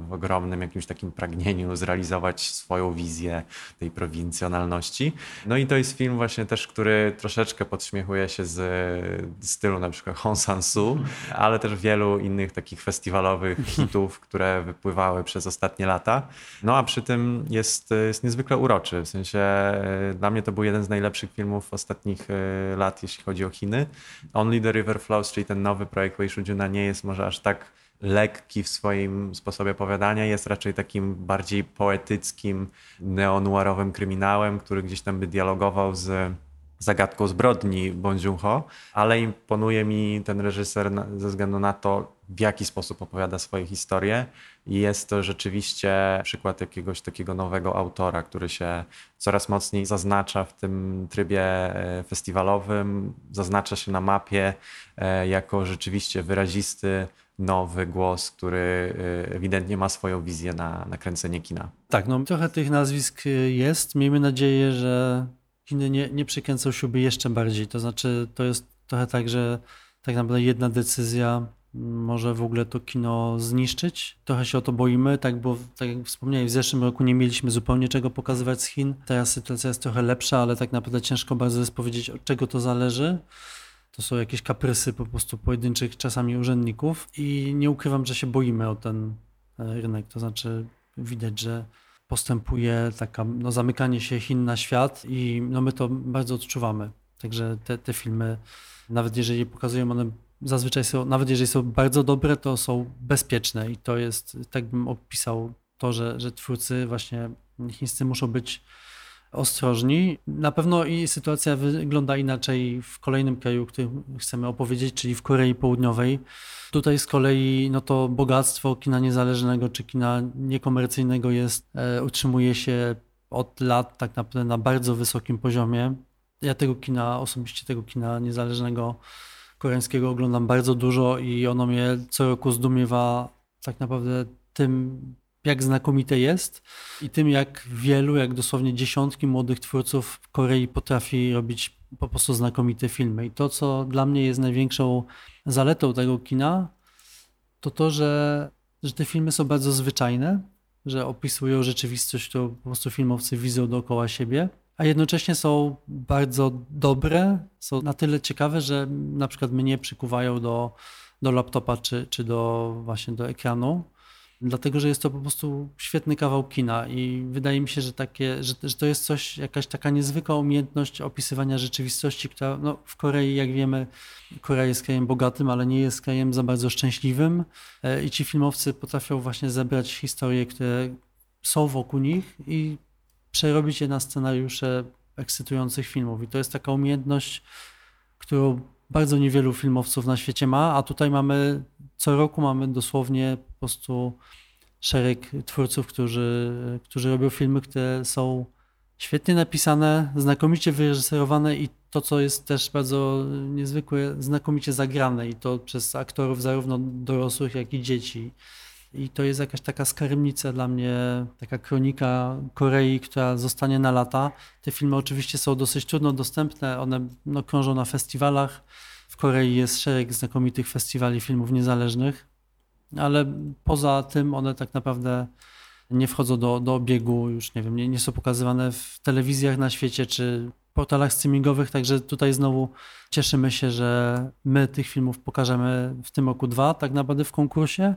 w, ogromnym jakimś takim pragnieniu zrealizować swoją wizję tej prowincjonalności. No i to jest film właśnie też, który troszeczkę podśmiechuje się z stylu na przykład Hong San-soo, ale też wielu innych takich festiwalowych hitów, które wypływały przez ostatnie lata. No a przy tym jest, jest niezwykle uroczy. W sensie e, dla mnie to był jeden z najlepszych filmów ostatnich e, lat, jeśli chodzi o Chiny. Only the River Flows, czyli ten nowy projekt Wei Shujuna nie jest może aż tak lekki w swoim sposobie opowiadania, jest raczej takim bardziej poetyckim, neonuarowym kryminałem, który gdzieś tam by dialogował z zagadką zbrodni Joon-ho, ale imponuje mi ten reżyser ze względu na to, w jaki sposób opowiada swoje historie i jest to rzeczywiście przykład jakiegoś takiego nowego autora, który się coraz mocniej zaznacza w tym trybie e, festiwalowym, zaznacza się na mapie e, jako rzeczywiście wyrazisty nowy głos, który y, ewidentnie ma swoją wizję na, na kręcenie kina. Tak, no trochę tych nazwisk jest. Miejmy nadzieję, że Chiny nie, nie przykręcą jeszcze bardziej. To znaczy, to jest trochę tak, że tak naprawdę jedna decyzja może w ogóle to kino zniszczyć. Trochę się o to boimy, tak, bo tak jak wspomniałem, w zeszłym roku nie mieliśmy zupełnie czego pokazywać z Chin. Teraz sytuacja jest trochę lepsza, ale tak naprawdę ciężko bardzo jest powiedzieć, od czego to zależy. To to są jakieś kaprysy po prostu pojedynczych czasami urzędników i nie ukrywam, że się boimy o ten e, rynek. To znaczy widać, że postępuje taka, no, zamykanie się Chin na świat i no, my to bardzo odczuwamy. Także te, te filmy, nawet jeżeli pokazują one zazwyczaj są, nawet jeżeli są bardzo dobre, to są bezpieczne i to jest, tak bym opisał to, że, że twórcy właśnie chińscy muszą być ostrożni. Na pewno i sytuacja wygląda inaczej w kolejnym kraju, o którym chcemy opowiedzieć, czyli w Korei Południowej. Tutaj z kolei no to bogactwo kina niezależnego czy kina niekomercyjnego jest, e, utrzymuje się od lat tak naprawdę na bardzo wysokim poziomie. Ja tego kina, osobiście tego kina niezależnego koreańskiego oglądam bardzo dużo i ono mnie co roku zdumiewa tak naprawdę tym, jak znakomite jest i tym, jak wielu, jak dosłownie dziesiątki młodych twórców w Korei potrafi robić po prostu znakomite filmy. I to, co dla mnie jest największą zaletą tego kina, to to, że, że te filmy są bardzo zwyczajne, że opisują rzeczywistość, którą po prostu filmowcy widzą dookoła siebie, a jednocześnie są bardzo dobre, są na tyle ciekawe, że na przykład mnie przykuwają do, do laptopa czy, czy do właśnie do ekranu dlatego że jest to po prostu świetny kawał kina i wydaje mi się, że, takie, że, że to jest coś, jakaś taka niezwykła umiejętność opisywania rzeczywistości, która no, w Korei, jak wiemy, Korea jest krajem bogatym, ale nie jest krajem za bardzo szczęśliwym e, i ci filmowcy potrafią właśnie zebrać historie, które są wokół nich i przerobić je na scenariusze ekscytujących filmów. I to jest taka umiejętność, którą bardzo niewielu filmowców na świecie ma, a tutaj mamy, co roku mamy dosłownie po prostu szereg twórców, którzy, którzy robią filmy, które są świetnie napisane, znakomicie wyreżyserowane i to, co jest też bardzo niezwykłe, znakomicie zagrane i to przez aktorów zarówno dorosłych, jak i dzieci. I to jest jakaś taka skarbnica dla mnie, taka kronika Korei, która zostanie na lata. Te filmy oczywiście są dosyć trudno dostępne, one no, krążą na festiwalach. W Korei jest szereg znakomitych festiwali filmów niezależnych, ale poza tym one tak naprawdę nie wchodzą do, do obiegu, już nie wiem, nie, nie są pokazywane w telewizjach na świecie czy portalach streamingowych, także tutaj znowu cieszymy się, że my tych filmów pokażemy w tym roku dwa, tak naprawdę w konkursie.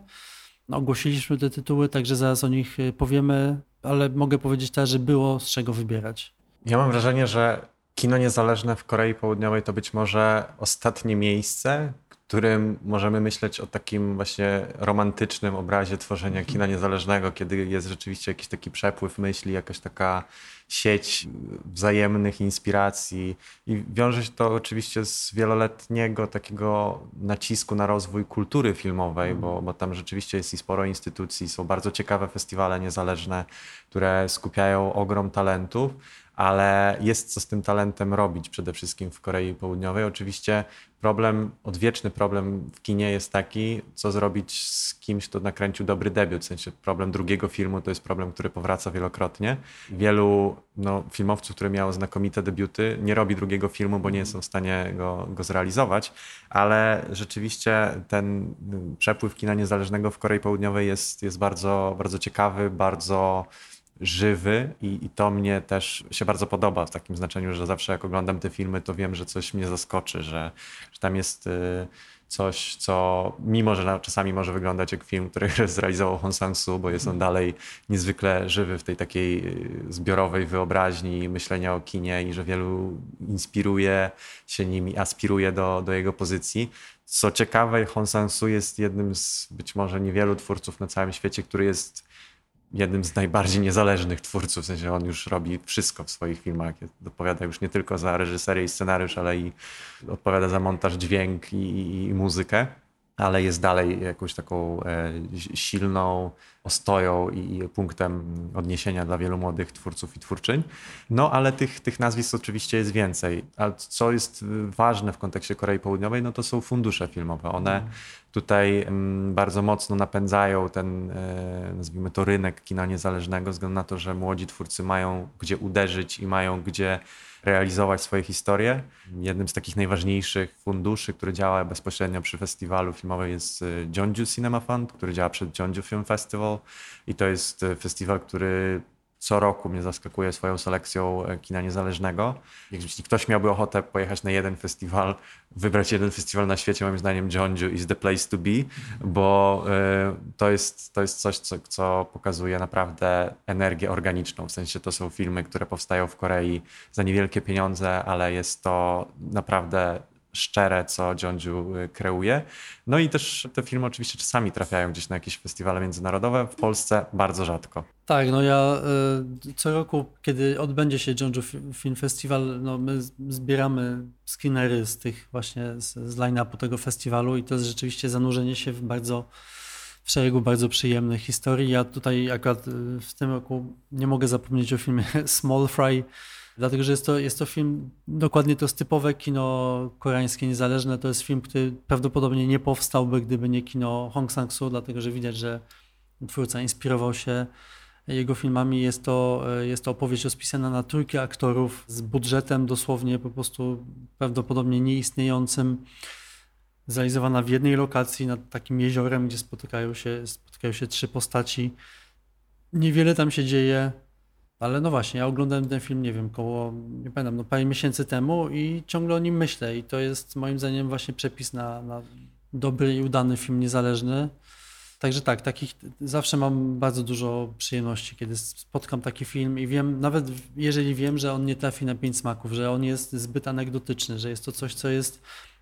No, ogłosiliśmy te tytuły, także zaraz o nich y, powiemy, ale mogę powiedzieć też, że było z czego wybierać. Ja mam wrażenie, że kino niezależne w Korei Południowej to być może ostatnie miejsce, którym możemy myśleć o takim właśnie romantycznym obrazie tworzenia kina niezależnego, kiedy jest rzeczywiście jakiś taki przepływ myśli, jakaś taka sieć wzajemnych inspiracji i wiąże się to oczywiście z wieloletniego takiego nacisku na rozwój kultury filmowej, bo, bo tam rzeczywiście jest i sporo instytucji, są bardzo ciekawe festiwale niezależne, które skupiają ogrom talentów ale jest co z tym talentem robić przede wszystkim w Korei Południowej. Oczywiście problem, odwieczny problem w kinie jest taki, co zrobić z kimś, kto nakręcił dobry debiut. W sensie problem drugiego filmu to jest problem, który powraca wielokrotnie. Wielu no, filmowców, które miało znakomite debiuty, nie robi drugiego filmu, bo nie są w stanie go, go zrealizować, ale rzeczywiście ten przepływ kina niezależnego w Korei Południowej jest, jest bardzo, bardzo ciekawy, bardzo żywy i, i, to mnie też się bardzo podoba w takim znaczeniu, że zawsze jak oglądam te filmy, to wiem, że coś mnie zaskoczy, że, że tam jest y, coś, co mimo, że czasami może wyglądać jak film, który [laughs] zrealizował Hong Sang-soo, bo jest on dalej niezwykle żywy w tej takiej y, zbiorowej wyobraźni myślenia o kinie i że wielu inspiruje się nim i aspiruje do, do jego pozycji. Co ciekawe, Hong Sang-soo jest jednym z być może niewielu twórców na całym świecie, który jest jednym z najbardziej niezależnych twórców, w sensie on już robi wszystko w swoich filmach. Odpowiada już nie tylko za reżyserię i scenariusz, ale i odpowiada za montaż, dźwięk i, i, i muzykę ale jest dalej jakąś taką e, silną ostoją i punktem odniesienia dla wielu młodych twórców i twórczyń. No ale tych, tych nazwisk oczywiście jest więcej. A co jest ważne w kontekście Korei Południowej, no to są fundusze filmowe. One tutaj mm, bardzo mocno napędzają ten, e, nazwijmy to, rynek kina niezależnego, ze względu na to, że młodzi twórcy mają gdzie uderzyć i mają gdzie realizować swoje historie. Jednym z takich najważniejszych funduszy, który działa bezpośrednio przy festiwalu filmowym jest y, Jeonju Cinema Fund, który działa przed Jeonju Film Festival i to jest y, festiwal, który co roku mnie zaskakuje swoją selekcją e, kina niezależnego. Jeśli ktoś miałby ochotę pojechać na jeden festiwal, wybrać jeden festiwal na świecie, moim zdaniem Jeonju is the place to be, bo to jest, to jest coś, co, co pokazuje naprawdę energię organiczną. W sensie to są filmy, które powstają w Korei za niewielkie pieniądze, ale jest to naprawdę szczere, co Dziondziu y, kreuje. No i też te filmy oczywiście czasami trafiają gdzieś na jakieś festiwale międzynarodowe, w Polsce bardzo rzadko. Tak, no ja y, co roku, kiedy odbędzie się Jeonju Film Festival, no my zbieramy screenery z tych właśnie z, z line-upu tego festiwalu i to jest rzeczywiście zanurzenie się w bardzo w szeregu bardzo przyjemnych historii. Ja tutaj akurat y, w tym roku nie mogę zapomnieć o filmie [laughs] Small Fry, Dlatego, że jest to, jest to film, dokładnie to jest typowe kino koreańskie niezależne. To jest film, który prawdopodobnie nie powstałby, gdyby nie kino Hong Sang-soo, dlatego że widać, że twórca inspirował się jego filmami. Jest to, jest to opowieść rozpisana na trójkę aktorów z budżetem dosłownie po prostu prawdopodobnie nieistniejącym. Zrealizowana w jednej lokacji nad takim jeziorem, gdzie spotykają się, spotykają się trzy postaci. Niewiele tam się dzieje. Ale no właśnie, ja oglądałem ten film, nie wiem, koło, nie pamiętam, no parę miesięcy temu i ciągle o nim myślę i to jest moim zdaniem właśnie przepis na, na dobry i udany film niezależny. Także tak, takich zawsze mam bardzo dużo przyjemności, kiedy spotkam taki film i wiem, nawet jeżeli wiem, że on nie trafi na pięć smaków, że on jest zbyt anegdotyczny, że jest to coś, co jest,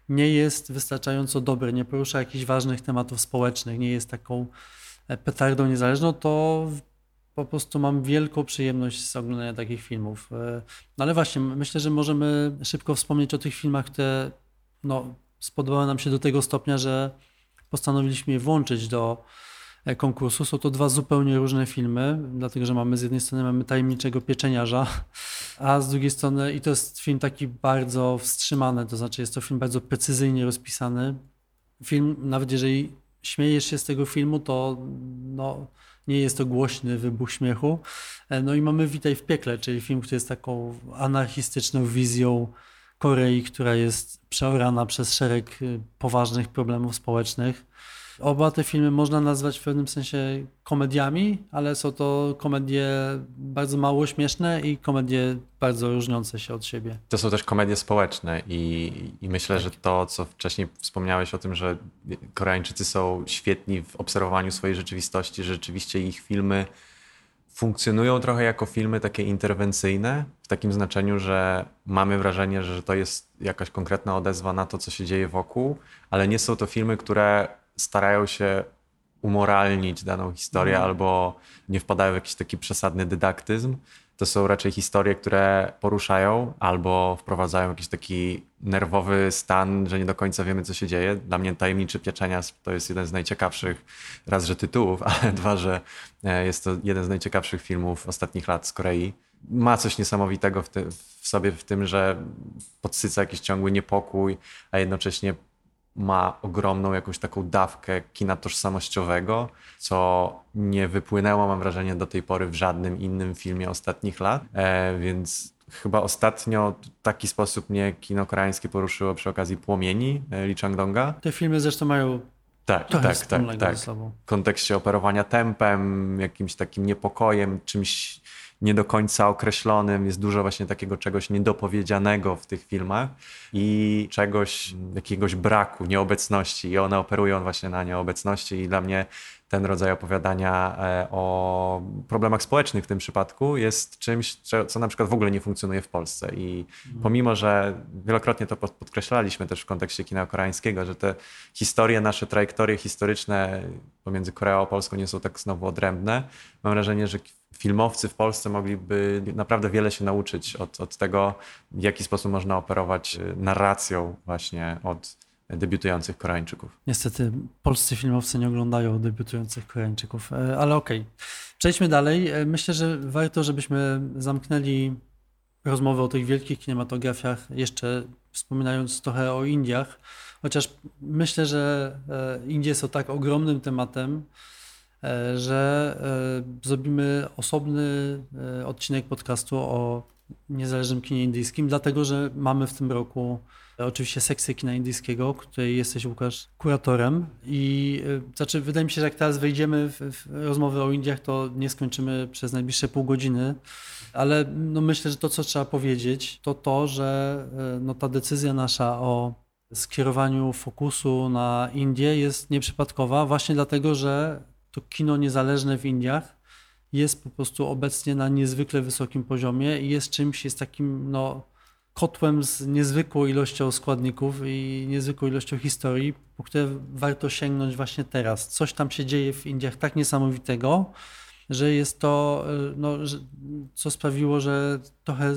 nie jest wystarczająco dobre, nie porusza jakichś ważnych tematów społecznych, nie jest taką e, petardą niezależną, to po prostu mam wielką przyjemność z oglądania takich filmów. E, no ale właśnie, myślę, że możemy szybko wspomnieć o tych filmach, które no, spodobały nam się do tego stopnia, że postanowiliśmy je włączyć do e, konkursu. Są to dwa zupełnie różne filmy, dlatego że mamy z jednej strony mamy Tajemniczego Pieczeniarza, a z drugiej strony i to jest film taki bardzo wstrzymany, to znaczy jest to film bardzo precyzyjnie rozpisany. Film, nawet jeżeli śmiejesz się z tego filmu, to no, nie jest to głośny wybuch śmiechu. E, no i mamy Witaj w piekle, czyli film, który jest taką anarchistyczną wizją Korei, która jest przeorana przez szereg y, poważnych problemów społecznych. Oba te filmy można nazwać w pewnym sensie komediami, ale są to komedie bardzo mało śmieszne i komedie bardzo różniące się od siebie. To są też komedie społeczne i, i myślę, tak. że to, co wcześniej wspomniałeś o tym, że Koreańczycy są świetni w obserwowaniu swojej rzeczywistości, że rzeczywiście ich filmy funkcjonują trochę jako filmy takie interwencyjne, w takim znaczeniu, że mamy wrażenie, że to jest jakaś konkretna odezwa na to, co się dzieje wokół, ale nie są to filmy, które starają się umoralnić daną historię mm. albo nie wpadają w jakiś taki przesadny dydaktyzm. To są raczej historie, które poruszają albo wprowadzają jakiś taki nerwowy stan, że nie do końca wiemy, co się dzieje. Dla mnie Tajemniczy Pieczenias to jest jeden z najciekawszych, raz, że tytułów, [laughs] ale dwa, że e, jest to jeden z najciekawszych filmów ostatnich lat z Korei. Ma coś niesamowitego w, ty, w sobie w tym, że podsyca jakiś ciągły niepokój, a jednocześnie ma ogromną jakąś taką dawkę kina tożsamościowego, co nie wypłynęło, mam wrażenie, do tej pory w żadnym innym filmie ostatnich lat. E, więc chyba ostatnio w taki sposób mnie kino koreańskie poruszyło przy okazji Płomieni e, Lee Chang-donga. Te filmy zresztą mają tak, tak, tak, tak. W kontekście operowania tempem, jakimś takim niepokojem, czymś nie do końca określonym, jest dużo właśnie takiego czegoś niedopowiedzianego w tych filmach i czegoś, jakiegoś braku, nieobecności i one operują właśnie na nieobecności i dla mnie ten rodzaj opowiadania e, o problemach społecznych w tym przypadku jest czymś, co na przykład w ogóle nie funkcjonuje w Polsce. I mhm. pomimo, że wielokrotnie to podkreślaliśmy też w kontekście kina koreańskiego, że te historie, nasze trajektorie historyczne pomiędzy Koreą a Polską nie są tak znowu odrębne, mam wrażenie, że filmowcy w Polsce mogliby naprawdę wiele się nauczyć od, od tego, w jaki sposób można operować e, narracją właśnie od debiutujących Koreańczyków. Niestety polscy filmowcy nie oglądają debiutujących Koreańczyków, e, ale okej. Okay. Przejdźmy dalej. E, myślę, że warto, żebyśmy zamknęli rozmowę o tych wielkich kinematografiach, jeszcze wspominając trochę o Indiach, chociaż myślę, że Indie są tak ogromnym tematem, E, że e, zrobimy osobny e, odcinek podcastu o niezależnym kinie indyjskim, dlatego że mamy w tym roku oczywiście sekcję kina indyjskiego, której jesteś, Łukasz, kuratorem. I y, znaczy, wydaje mi się, że jak teraz wejdziemy w, w rozmowę o Indiach, to nie skończymy przez najbliższe pół godziny, ale no myślę, że to, co trzeba powiedzieć, to to, że y, no, ta decyzja nasza o skierowaniu fokusu na Indie jest nieprzypadkowa, właśnie dlatego, że to kino niezależne w Indiach jest po prostu obecnie na niezwykle wysokim poziomie i jest czymś, jest takim no, kotłem z niezwykłą ilością składników i niezwykłą ilością historii, po które warto sięgnąć właśnie teraz. Coś tam się dzieje w Indiach tak niesamowitego, że jest to, no, że, co sprawiło, że trochę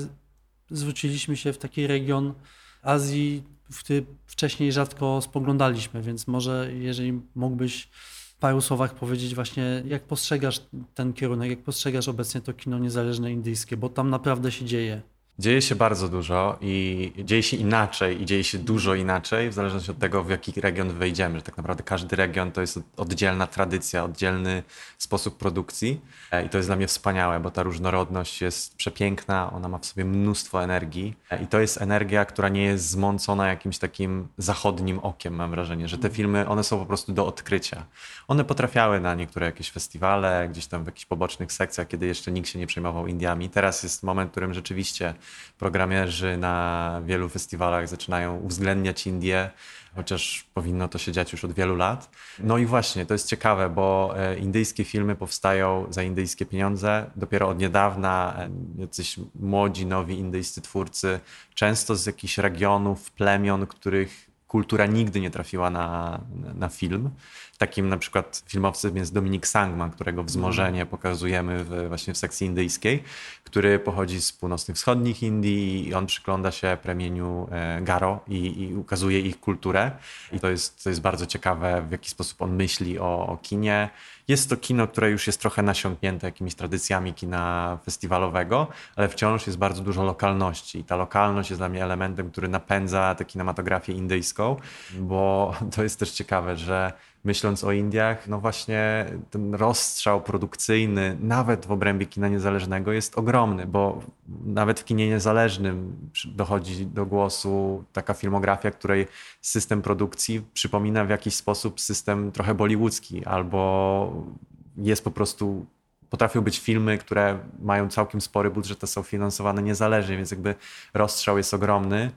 zwróciliśmy się w taki region Azji, w który wcześniej rzadko spoglądaliśmy, więc może jeżeli mógłbyś w paru słowach powiedzieć właśnie, jak postrzegasz ten kierunek, jak postrzegasz obecnie to kino niezależne indyjskie, bo tam naprawdę się dzieje. Dzieje się bardzo dużo i dzieje się inaczej i dzieje się dużo inaczej w zależności od tego, w jaki region wejdziemy. Że tak naprawdę każdy region to jest oddzielna tradycja, oddzielny sposób produkcji e, i to jest dla mnie wspaniałe, bo ta różnorodność jest przepiękna, ona ma w sobie mnóstwo energii e, i to jest energia, która nie jest zmącona jakimś takim zachodnim okiem, mam wrażenie, że te filmy, one są po prostu do odkrycia. One potrafiały na niektóre jakieś festiwale, gdzieś tam w jakichś pobocznych sekcjach, kiedy jeszcze nikt się nie przejmował Indiami. Teraz jest moment, w którym rzeczywiście programerzy na wielu festiwalach zaczynają uwzględniać Indie, chociaż powinno to się dziać już od wielu lat. No i właśnie, to jest ciekawe, bo e, indyjskie filmy powstają za indyjskie pieniądze. Dopiero od niedawna e, jacyś młodzi, nowi indyjscy twórcy, często z jakichś regionów, plemion, których kultura nigdy nie trafiła na, na film. Takim na przykład filmowcem jest Dominik Sangman, którego wzmożenie pokazujemy w, właśnie w sekcji indyjskiej, który pochodzi z północnych wschodnich Indii i on przygląda się plemieniu e, Garo i, i, ukazuje ich kulturę. I to jest, to jest bardzo ciekawe, w jaki sposób on myśli o, o kinie. Jest to kino, które już jest trochę nasiąknięte jakimiś tradycjami kina festiwalowego, ale wciąż jest bardzo dużo lokalności. I ta lokalność jest dla mnie elementem, który napędza tę kinematografię indyjską, bo [laughs] to jest też ciekawe, że myśląc o Indiach, no właśnie ten rozstrzał produkcyjny, nawet w obrębie kina niezależnego, jest ogromny, bo nawet w kinie niezależnym dochodzi do głosu taka filmografia, której system produkcji przypomina w jakiś sposób system trochę bollywoodzki, albo jest po prostu potrafią być filmy, które mają całkiem spory budżet, a są finansowane niezależnie, więc jakby rozstrzał jest ogromny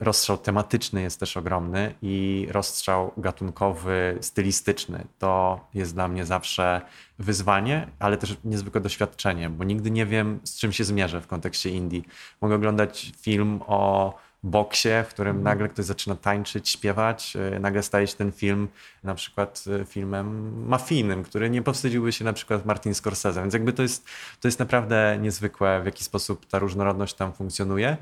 rozstrzał tematyczny jest też ogromny i rozstrzał gatunkowy, stylistyczny. To jest dla mnie zawsze wyzwanie, ale też niezwykłe doświadczenie, bo nigdy nie wiem, z czym się zmierzę w kontekście Indii. Mogę oglądać film o boksie, w którym mhm. nagle ktoś zaczyna tańczyć, śpiewać. E, nagle staje się ten film na przykład e, filmem mafijnym, który nie powstydziłby się na przykład Martin Scorsese. Więc jakby to jest, to jest naprawdę niezwykłe, w jaki sposób ta różnorodność tam funkcjonuje.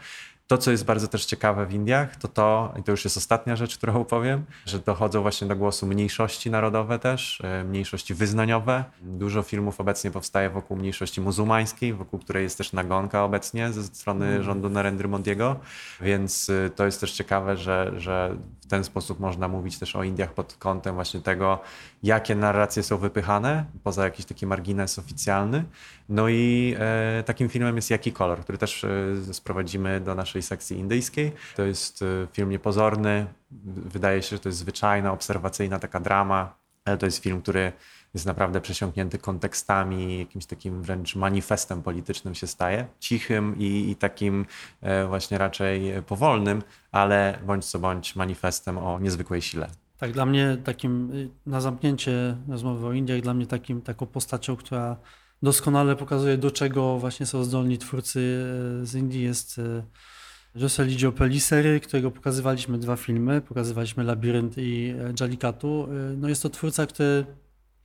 To, co jest bardzo też ciekawe w Indiach, to to, i to już jest ostatnia rzecz, którą opowiem, że dochodzą właśnie do głosu mniejszości narodowe też, e, mniejszości wyznaniowe. Dużo filmów obecnie powstaje wokół mniejszości muzułmańskiej, wokół której jest też nagonka obecnie ze strony mm. rządu Narendry Modiego, więc e, to jest też ciekawe, że, że w ten sposób można mówić też o Indiach pod kątem właśnie tego, jakie narracje są wypychane, poza jakiś taki margines oficjalny. No i e, takim filmem jest Jaki Kolor, który też e, sprowadzimy do naszej sekcji indyjskiej. To jest e, film niepozorny, wydaje się, że to jest zwyczajna, obserwacyjna taka drama, ale to jest film, który jest naprawdę przesiąknięty kontekstami, jakimś takim wręcz manifestem politycznym się staje. Cichym i, i takim e, właśnie raczej powolnym, ale bądź co bądź manifestem o niezwykłej sile. Tak, dla mnie takim, y, na zamknięcie rozmowy o Indiach, dla mnie takim, taką postacią, która doskonale pokazuje, do czego właśnie są zdolni twórcy y, z Indii, jest José Lidio Pellicery, którego pokazywaliśmy dwa filmy, pokazywaliśmy Labirynt i Jallikatu. No jest to twórca, który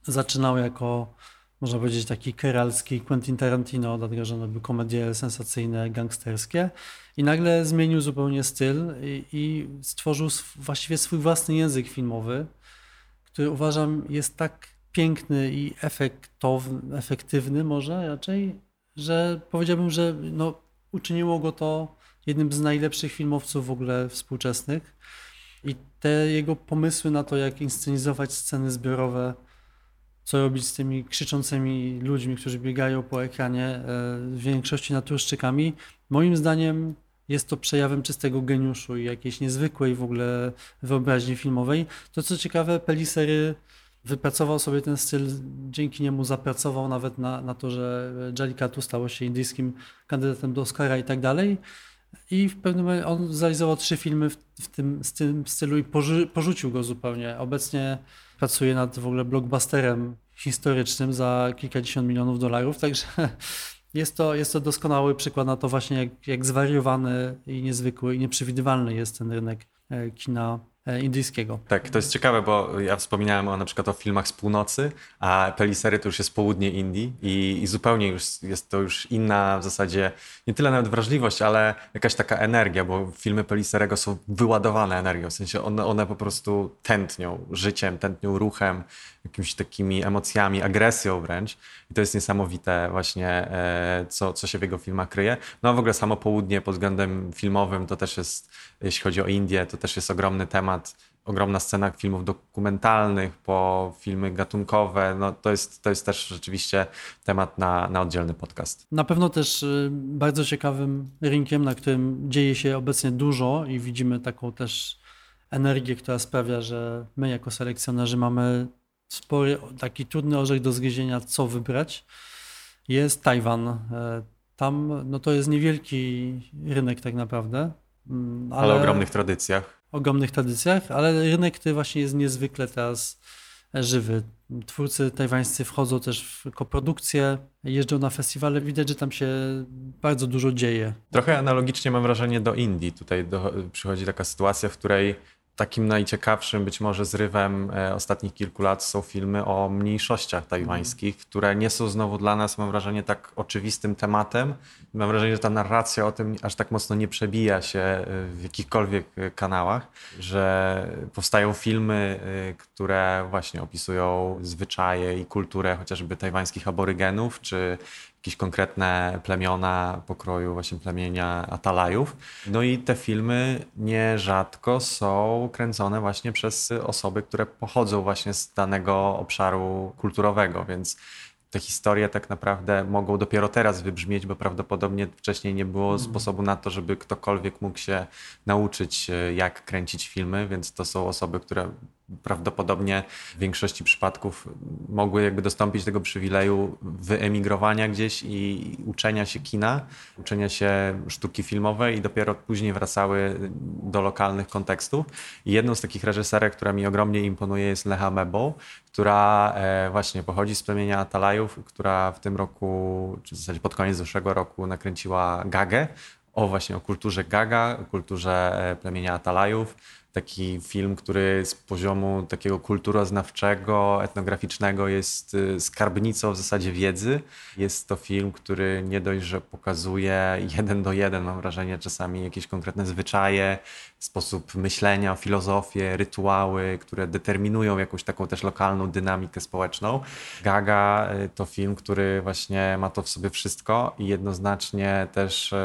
zaczynał jako można powiedzieć, taki keralski Quentin Tarantino, dlatego że robił komedie sensacyjne, gangsterskie. I nagle zmienił zupełnie styl i, i stworzył właściwie swój własny język filmowy, który uważam jest tak piękny i efektowny, efektywny może raczej, że powiedziałbym, że no, uczyniło go to jednym z najlepszych filmowców w ogóle współczesnych. I te jego pomysły na to, jak inscenizować sceny zbiorowe, co robić z tymi krzyczącymi ludźmi, którzy biegają po ekranie, e, w większości naturszczykami. Moim zdaniem jest to przejawem czystego geniuszu i jakiejś niezwykłej w ogóle wyobraźni filmowej. To co ciekawe, Pelisery wypracował sobie ten styl, dzięki niemu zapracował nawet na, na to, że Jallikattu stało się indyjskim kandydatem do Oscara i tak dalej. I w pewnym momencie on zrealizował trzy filmy w, w tym, w tym stylu i porzucił go zupełnie. Obecnie pracuje nad w ogóle blockbusterem historycznym za kilkadziesiąt milionów dolarów, także [laughs] jest to, jest to doskonały przykład na to właśnie, jak, jak zwariowany i niezwykły i nieprzewidywalny jest ten rynek e, kina indyjskiego. Tak, to jest ciekawe, bo ja wspominałem o na przykład o filmach z północy, a Pelisery to już jest południe Indii i, i, zupełnie już jest to już inna w zasadzie, nie tyle nawet wrażliwość, ale jakaś taka energia, bo filmy Peliserego są wyładowane energią, w sensie one, one po prostu tętnią życiem, tętnią ruchem, jakimiś takimi emocjami, agresją wręcz. I to jest niesamowite właśnie, e, co, co się w jego filmach kryje. No a w ogóle samo południe pod względem filmowym to też jest, jeśli chodzi o Indię, to też jest ogromny temat. Ogromna scena filmów dokumentalnych, po filmy gatunkowe. No, to, jest, to jest też rzeczywiście temat na, na oddzielny podcast. Na pewno też y, bardzo ciekawym rynkiem, na którym dzieje się obecnie dużo i widzimy taką też energię, która sprawia, że my jako selekcjonerzy mamy spory, taki trudny orzech do zgryzienia, co wybrać, jest Tajwan. E, tam no to jest niewielki rynek tak naprawdę. Mm, ale, ale ogromnych tradycjach. Ogromnych tradycjach, ale rynek, który właśnie jest niezwykle teraz żywy. Twórcy tajwańscy wchodzą też w koprodukcję, jeżdżą na festiwale, widać, że tam się bardzo dużo dzieje. Trochę analogicznie mam wrażenie do Indii. Tutaj do, przychodzi taka sytuacja, w której takim najciekawszym być może zrywem e, ostatnich kilku lat są filmy o mniejszościach tajwańskich, które nie są znowu dla nas, mam wrażenie, tak oczywistym tematem. Mam wrażenie, że ta narracja o tym aż tak mocno nie przebija się e, w jakichkolwiek e, kanałach, że powstają filmy, które właśnie opisują zwyczaje i kulturę chociażby tajwańskich aborygenów, czy jakieś konkretne plemiona pokroju właśnie plemienia Atalajów. No i te filmy nierzadko są kręcone właśnie przez osoby, które pochodzą właśnie z danego obszaru kulturowego, więc te historie tak naprawdę mogą dopiero teraz wybrzmieć, bo prawdopodobnie wcześniej nie było mhm. sposobu na to, żeby ktokolwiek mógł się nauczyć, jak kręcić filmy, więc to są osoby, które prawdopodobnie w większości przypadków mogły jakby dostąpić tego przywileju wyemigrowania gdzieś i uczenia się kina, uczenia się sztuki filmowej i dopiero później wracały do lokalnych kontekstów. I jedną z takich reżyserek, która mi ogromnie imponuje jest Lecha Mebo, która e, właśnie pochodzi z plemienia Atalajów, która w tym roku, czy w zasadzie pod koniec zeszłego roku nakręciła Gagę, o właśnie o kulturze Gaga, kulturze e, plemienia Atalajów taki film, który z poziomu takiego kulturoznawczego, etnograficznego jest y, skarbnicą w zasadzie wiedzy. Jest to film, który nie dość, że pokazuje jeden do jeden, mam wrażenie, czasami jakieś konkretne zwyczaje, sposób myślenia, filozofię, rytuały, które determinują jakąś taką też lokalną dynamikę społeczną. Gaga y, to film, który właśnie ma to w sobie wszystko i jednoznacznie też y,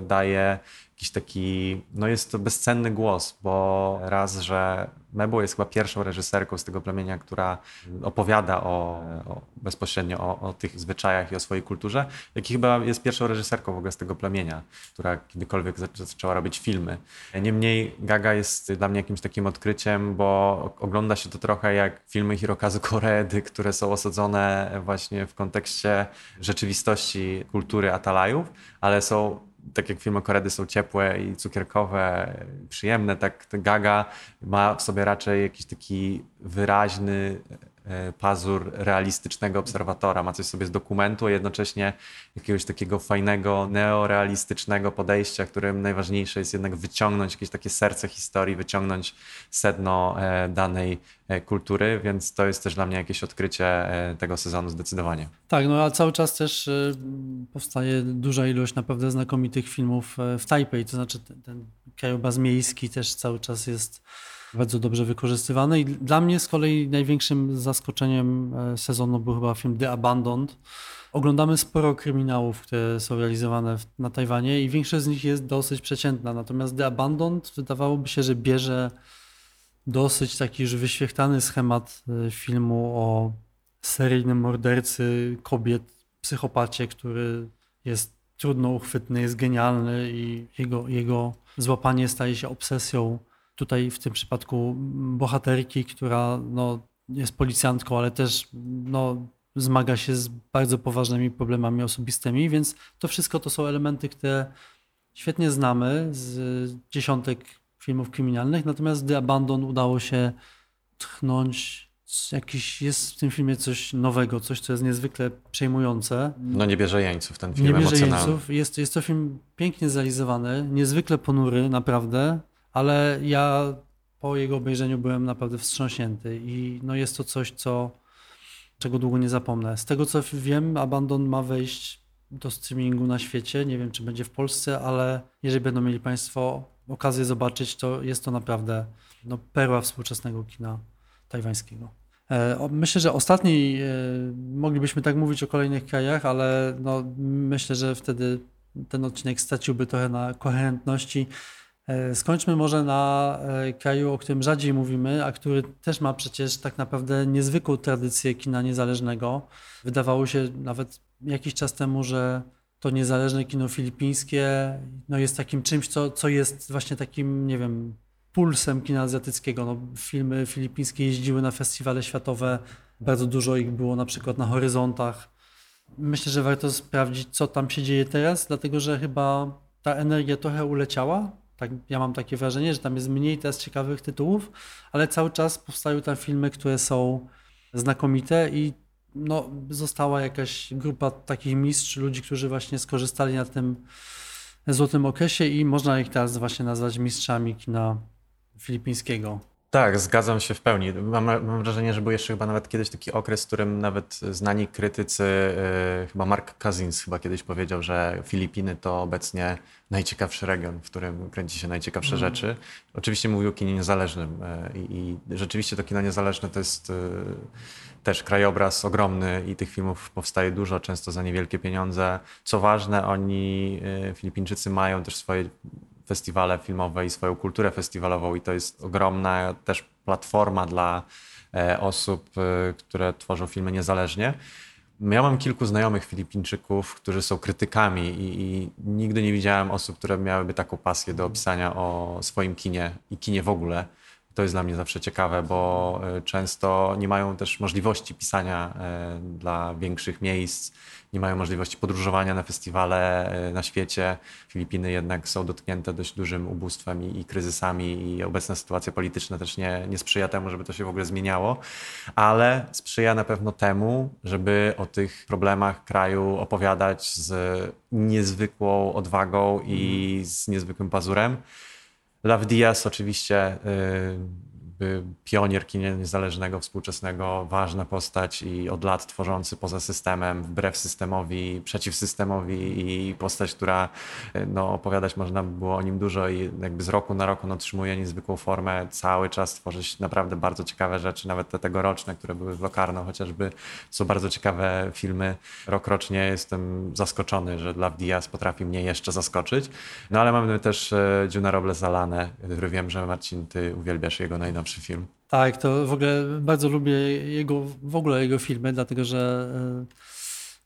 daje jakiś taki, no jest to bezcenny głos, bo raz, że Mebo jest chyba pierwszą reżyserką z tego plemienia, która opowiada o, o bezpośrednio o, o, tych zwyczajach i o swojej kulturze, jak i chyba jest pierwszą reżyserką w ogóle z tego plemienia, która kiedykolwiek zaczęła robić filmy. Niemniej Gaga jest dla mnie jakimś takim odkryciem, bo ogląda się to trochę jak filmy Hirokazu Koreedy, które są osadzone właśnie w kontekście rzeczywistości kultury Atalajów, ale są tak jak filmy Koredy są ciepłe i cukierkowe, przyjemne, tak Gaga ma w sobie raczej jakiś taki wyraźny pazur realistycznego obserwatora, ma coś sobie z dokumentu, a jednocześnie jakiegoś takiego fajnego, neorealistycznego podejścia, którym najważniejsze jest jednak wyciągnąć jakieś takie serce historii, wyciągnąć sedno e, danej e, kultury, więc to jest też dla mnie jakieś odkrycie tego sezonu zdecydowanie. Tak, no a cały czas też powstaje duża ilość naprawdę znakomitych filmów w Taipei, to znaczy ten, ten krajobraz miejski też cały czas jest bardzo dobrze wykorzystywany. I dla mnie z kolei największym zaskoczeniem e, sezonu był chyba film The Abandoned. Oglądamy sporo kryminałów, które są realizowane na Tajwanie i większość z nich jest dosyć przeciętna. Natomiast The Abandoned wydawałoby się, że bierze dosyć taki już wyświechtany schemat e, filmu o seryjnym mordercy kobiet, psychopacie, który jest trudno uchwytny, jest genialny i jego, jego złapanie staje się obsesją. Tutaj w tym przypadku bohaterki, która no, jest policjantką, ale też no, zmaga się z bardzo poważnymi problemami osobistymi, więc to wszystko to są elementy, które świetnie znamy z dziesiątek filmów kryminalnych, natomiast The Abandon udało się tchnąć jakiś, jest w tym filmie coś nowego, coś, co jest niezwykle przejmujące. No nie bierze jeńców ten film Nie bierze jeńców. Jest, jest to film pięknie zrealizowany, niezwykle ponury, naprawdę, ale ja po jego obejrzeniu byłem naprawdę wstrząśnięty i no jest to coś, co, czego długo nie zapomnę. Z tego co wiem, Abandon ma wejść do streamingu na świecie. Nie wiem, czy będzie w Polsce, ale jeżeli będą mieli Państwo okazję zobaczyć, to jest to naprawdę no, perła współczesnego kina tajwańskiego. E, myślę, że ostatni, e, moglibyśmy tak mówić o kolejnych krajach, ale no, myślę, że wtedy ten odcinek straciłby trochę na koherentności. E, skończmy może na kraju, o którym rzadziej mówimy, a który też ma przecież tak naprawdę niezwykłą tradycję kina niezależnego. Wydawało się nawet jakiś czas temu, że to niezależne kino filipińskie no jest takim czymś, co, co jest właśnie takim, nie wiem, pulsem kina azjatyckiego. No, filmy filipińskie jeździły na festiwale światowe, bardzo dużo ich było na przykład na horyzontach. Myślę, że warto sprawdzić, co tam się dzieje teraz, dlatego że chyba ta energia trochę uleciała. Tak, ja mam takie wrażenie, że tam jest mniej teraz ciekawych tytułów, ale cały czas powstają tam filmy, które są znakomite i no, została jakaś grupa takich mistrzów, ludzi, którzy właśnie skorzystali na tym złotym okresie i można ich teraz właśnie nazwać mistrzami kina filipińskiego. Tak, zgadzam się w pełni. Mam, mam, wrażenie, że był jeszcze chyba nawet kiedyś taki okres, w którym nawet znani krytycy, yy, chyba Mark Cousins chyba kiedyś powiedział, że Filipiny to obecnie najciekawszy region, w którym kręci się najciekawsze mm. rzeczy. Oczywiście mówił o kinie niezależnym yy, i rzeczywiście to kino niezależne to jest yy, też krajobraz ogromny i tych filmów powstaje dużo, często za niewielkie pieniądze. Co ważne, oni, Filipińczycy mają też swoje festiwale filmowe i swoją kulturę festiwalową i to jest ogromna też platforma dla e, osób, e, które tworzą filmy niezależnie. Ja mam kilku znajomych Filipińczyków, którzy są krytykami i, i, nigdy nie widziałem osób, które miałyby taką pasję do opisania o swoim kinie i kinie w ogóle. To jest dla mnie zawsze ciekawe, bo e, często nie mają też możliwości pisania dla większych miejsc nie mają możliwości podróżowania na festiwale e, na świecie. Filipiny jednak są dotknięte dość dużym ubóstwem i, i kryzysami i obecna sytuacja polityczna też nie, nie sprzyja temu, żeby to się w ogóle zmieniało, ale sprzyja na pewno temu, żeby o tych problemach kraju opowiadać z niezwykłą odwagą i mhm. z niezwykłym pazurem. Love Diaz oczywiście y, pionier kina niezależnego, współczesnego, ważna postać i od lat tworzący poza systemem, wbrew systemowi, przeciw systemowi i postać, która no, opowiadać można było o nim dużo i jakby z roku na rok on otrzymuje niezwykłą formę, cały czas tworzy naprawdę bardzo ciekawe rzeczy, nawet te tegoroczne, które były w Locarno chociażby, są bardzo ciekawe filmy. Rokrocznie jestem zaskoczony, że Love Diaz potrafi mnie jeszcze zaskoczyć. No ale mamy też e, Robles Alane, który wiem, że Marcin, ty uwielbiasz jego najnowsze najlepszy film. Tak, to w ogóle bardzo lubię jego, w ogóle jego filmy, dlatego że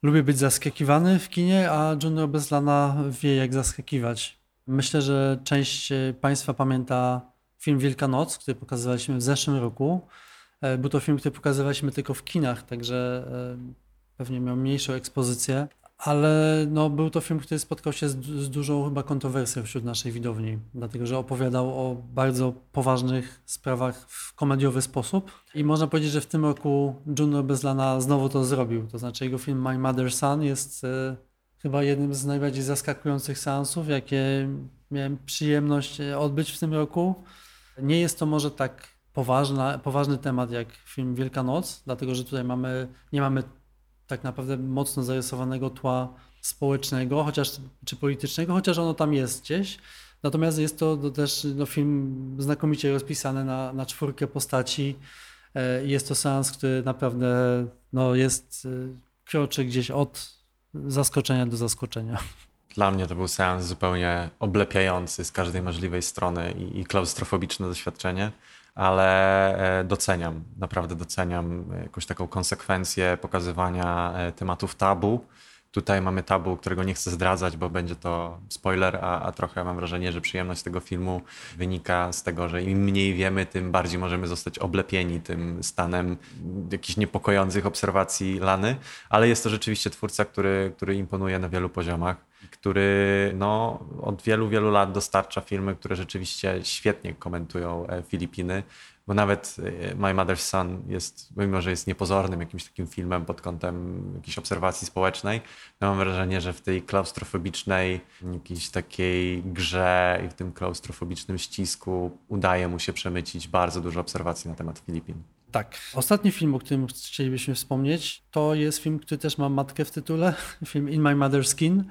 y, lubię być zaskakiwany w kinie, a Junior Bezlana wie jak zaskakiwać. Myślę, że część e, Państwa pamięta film Wielkanoc, który pokazywaliśmy w zeszłym roku. E, był to film, który pokazywaliśmy tylko w kinach, także pewnie miał mniejszą ekspozycję, ale no, był to film, który spotkał się z, z, dużą chyba kontrowersją wśród naszej widowni, dlatego że opowiadał o bardzo poważnych sprawach w komediowy sposób i można powiedzieć, że w tym roku Juno Bezlana znowu to zrobił, to znaczy jego film My Mother's Son jest e, chyba jednym z najbardziej zaskakujących seansów, jakie miałem przyjemność e, odbyć w tym roku. Nie jest to może tak poważna, poważny temat jak film Wielkanoc, dlatego że tutaj mamy, nie mamy tak naprawdę mocno zarysowanego tła społecznego, chociaż czy politycznego, chociaż ono tam jest gdzieś. Natomiast jest to, też no, film znakomicie rozpisany na, na czwórkę postaci. E, jest to seans, który naprawdę no, jest, e, kroczy gdzieś od zaskoczenia do zaskoczenia. Dla mnie to był seans zupełnie oblepiający z każdej możliwej strony i, i klaustrofobiczne doświadczenie ale e, doceniam, naprawdę doceniam jakąś taką konsekwencję pokazywania e, tematów tabu, Tutaj mamy tabu, którego nie chcę zdradzać, bo będzie to spoiler, a, a trochę mam wrażenie, że przyjemność tego filmu wynika z tego, że im mniej wiemy, tym bardziej możemy zostać oblepieni tym stanem jakichś niepokojących obserwacji Lany, ale jest to rzeczywiście twórca, który, który imponuje na wielu poziomach, który no, od wielu, wielu lat dostarcza filmy, które rzeczywiście świetnie komentują e, Filipiny bo nawet e, My Mother's Son jest, mimo że jest niepozornym jakimś takim filmem pod kątem jakiejś obserwacji społecznej, no mam wrażenie, że w tej klaustrofobicznej jakiejś takiej grze i w tym klaustrofobicznym ścisku udaje mu się przemycić bardzo dużo obserwacji na temat Filipin. Tak. Ostatni film, o którym chcielibyśmy wspomnieć, to jest film, który też ma matkę w tytule, [laughs] film In My Mother's Skin.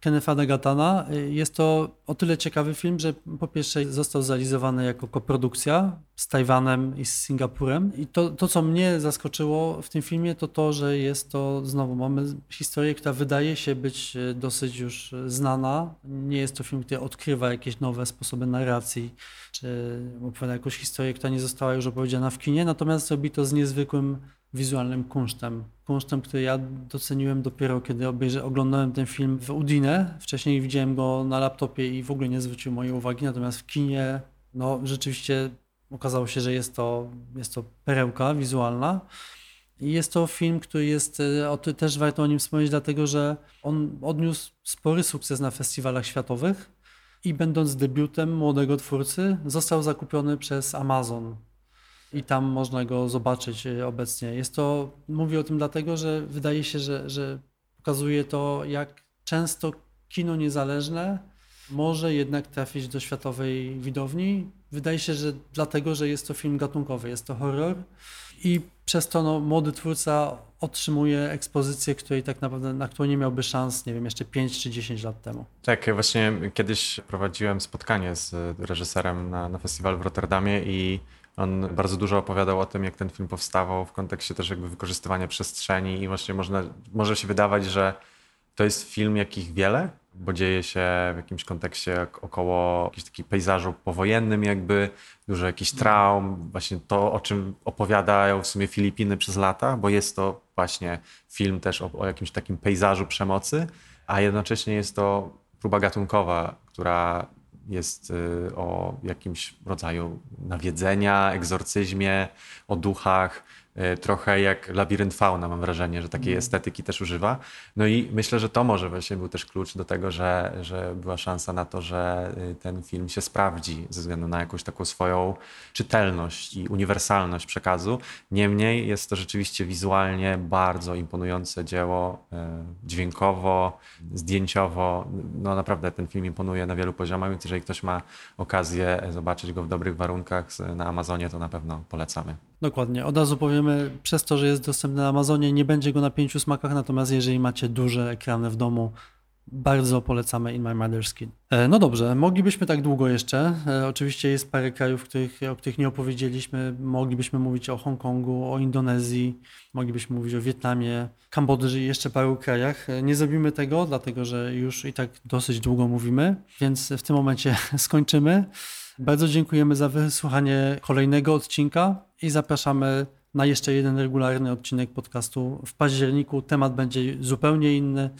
Kennetha Dagatana. Jest to o tyle ciekawy film, że po pierwsze został zrealizowany jako koprodukcja z Tajwanem i z Singapurem. I to, to, co mnie zaskoczyło w tym filmie, to to, że jest to, znowu mamy historię, która wydaje się być e, dosyć już znana. Nie jest to film, który odkrywa jakieś nowe sposoby narracji, czy opowiada jakąś historię, która nie została już opowiedziana w kinie, natomiast robi to z niezwykłym wizualnym kunsztem. Kunsztem, który ja doceniłem dopiero, kiedy obejrzę, oglądałem ten film w Udine. Wcześniej widziałem go na laptopie i w ogóle nie zwrócił mojej uwagi, natomiast w kinie no, rzeczywiście okazało się, że jest to, jest to perełka wizualna. I jest to film, który jest, e, też warto o nim wspomnieć, dlatego że on odniósł spory sukces na festiwalach światowych i będąc debiutem młodego twórcy, został zakupiony przez Amazon i tam można go zobaczyć e, obecnie. Jest to, mówię o tym dlatego, że wydaje się, że, że pokazuje to, jak często kino niezależne może jednak trafić do światowej widowni. Wydaje się, że dlatego, że jest to film gatunkowy, jest to horror i przez to no, młody twórca otrzymuje ekspozycję, której tak naprawdę, na którą nie miałby szans, nie wiem, jeszcze 5 czy 10 lat temu. Tak, właśnie kiedyś prowadziłem spotkanie z reżyserem na, na festiwalu w Rotterdamie i on bardzo dużo opowiadał o tym, jak ten film powstawał w kontekście też jakby wykorzystywania przestrzeni i właśnie można, może się wydawać, że to jest film jakich wiele, bo dzieje się w jakimś kontekście około jakiegoś takiego pejzażu powojennym jakby, dużo jakichś traum, właśnie to, o czym opowiadają w sumie Filipiny przez lata, bo jest to właśnie film też o, o jakimś takim pejzażu przemocy, a jednocześnie jest to próba gatunkowa, która jest y, o jakimś rodzaju nawiedzenia, egzorcyzmie, o duchach, trochę jak labirynt fauna, mam wrażenie, że takiej mm. estetyki też używa. No i myślę, że to może właśnie był też klucz do tego, że, że była szansa na to, że y, ten film się sprawdzi ze względu na jakąś taką swoją czytelność i uniwersalność przekazu. Niemniej jest to rzeczywiście wizualnie bardzo imponujące dzieło, e, dźwiękowo, zdjęciowo. No naprawdę ten film imponuje na wielu poziomach, więc jeżeli ktoś ma okazję zobaczyć go w dobrych warunkach na Amazonie, to na pewno polecamy. Dokładnie. Od razu powiemy, przez to, że jest dostępny na Amazonie, nie będzie go na pięciu smakach, natomiast jeżeli macie duże ekrany w domu, bardzo polecamy In My Mother's Skin. E, no dobrze, moglibyśmy tak długo jeszcze. E, oczywiście jest parę krajów, których, o których nie opowiedzieliśmy. Moglibyśmy mówić o Hongkongu, o Indonezji, moglibyśmy mówić o Wietnamie, Kambodży i jeszcze paru krajach. E, nie zrobimy tego, dlatego że już i tak dosyć długo mówimy, więc w tym momencie [laughs] skończymy. Bardzo dziękujemy za wysłuchanie kolejnego odcinka i zapraszamy na jeszcze jeden regularny odcinek podcastu w październiku. Temat będzie zupełnie inny,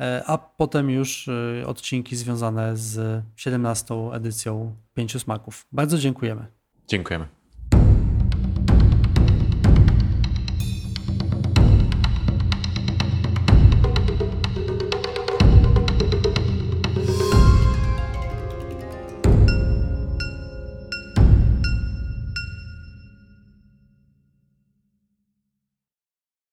e, a potem już e, odcinki związane z 17 edycją Pięciu Smaków. Bardzo dziękujemy. Dziękujemy.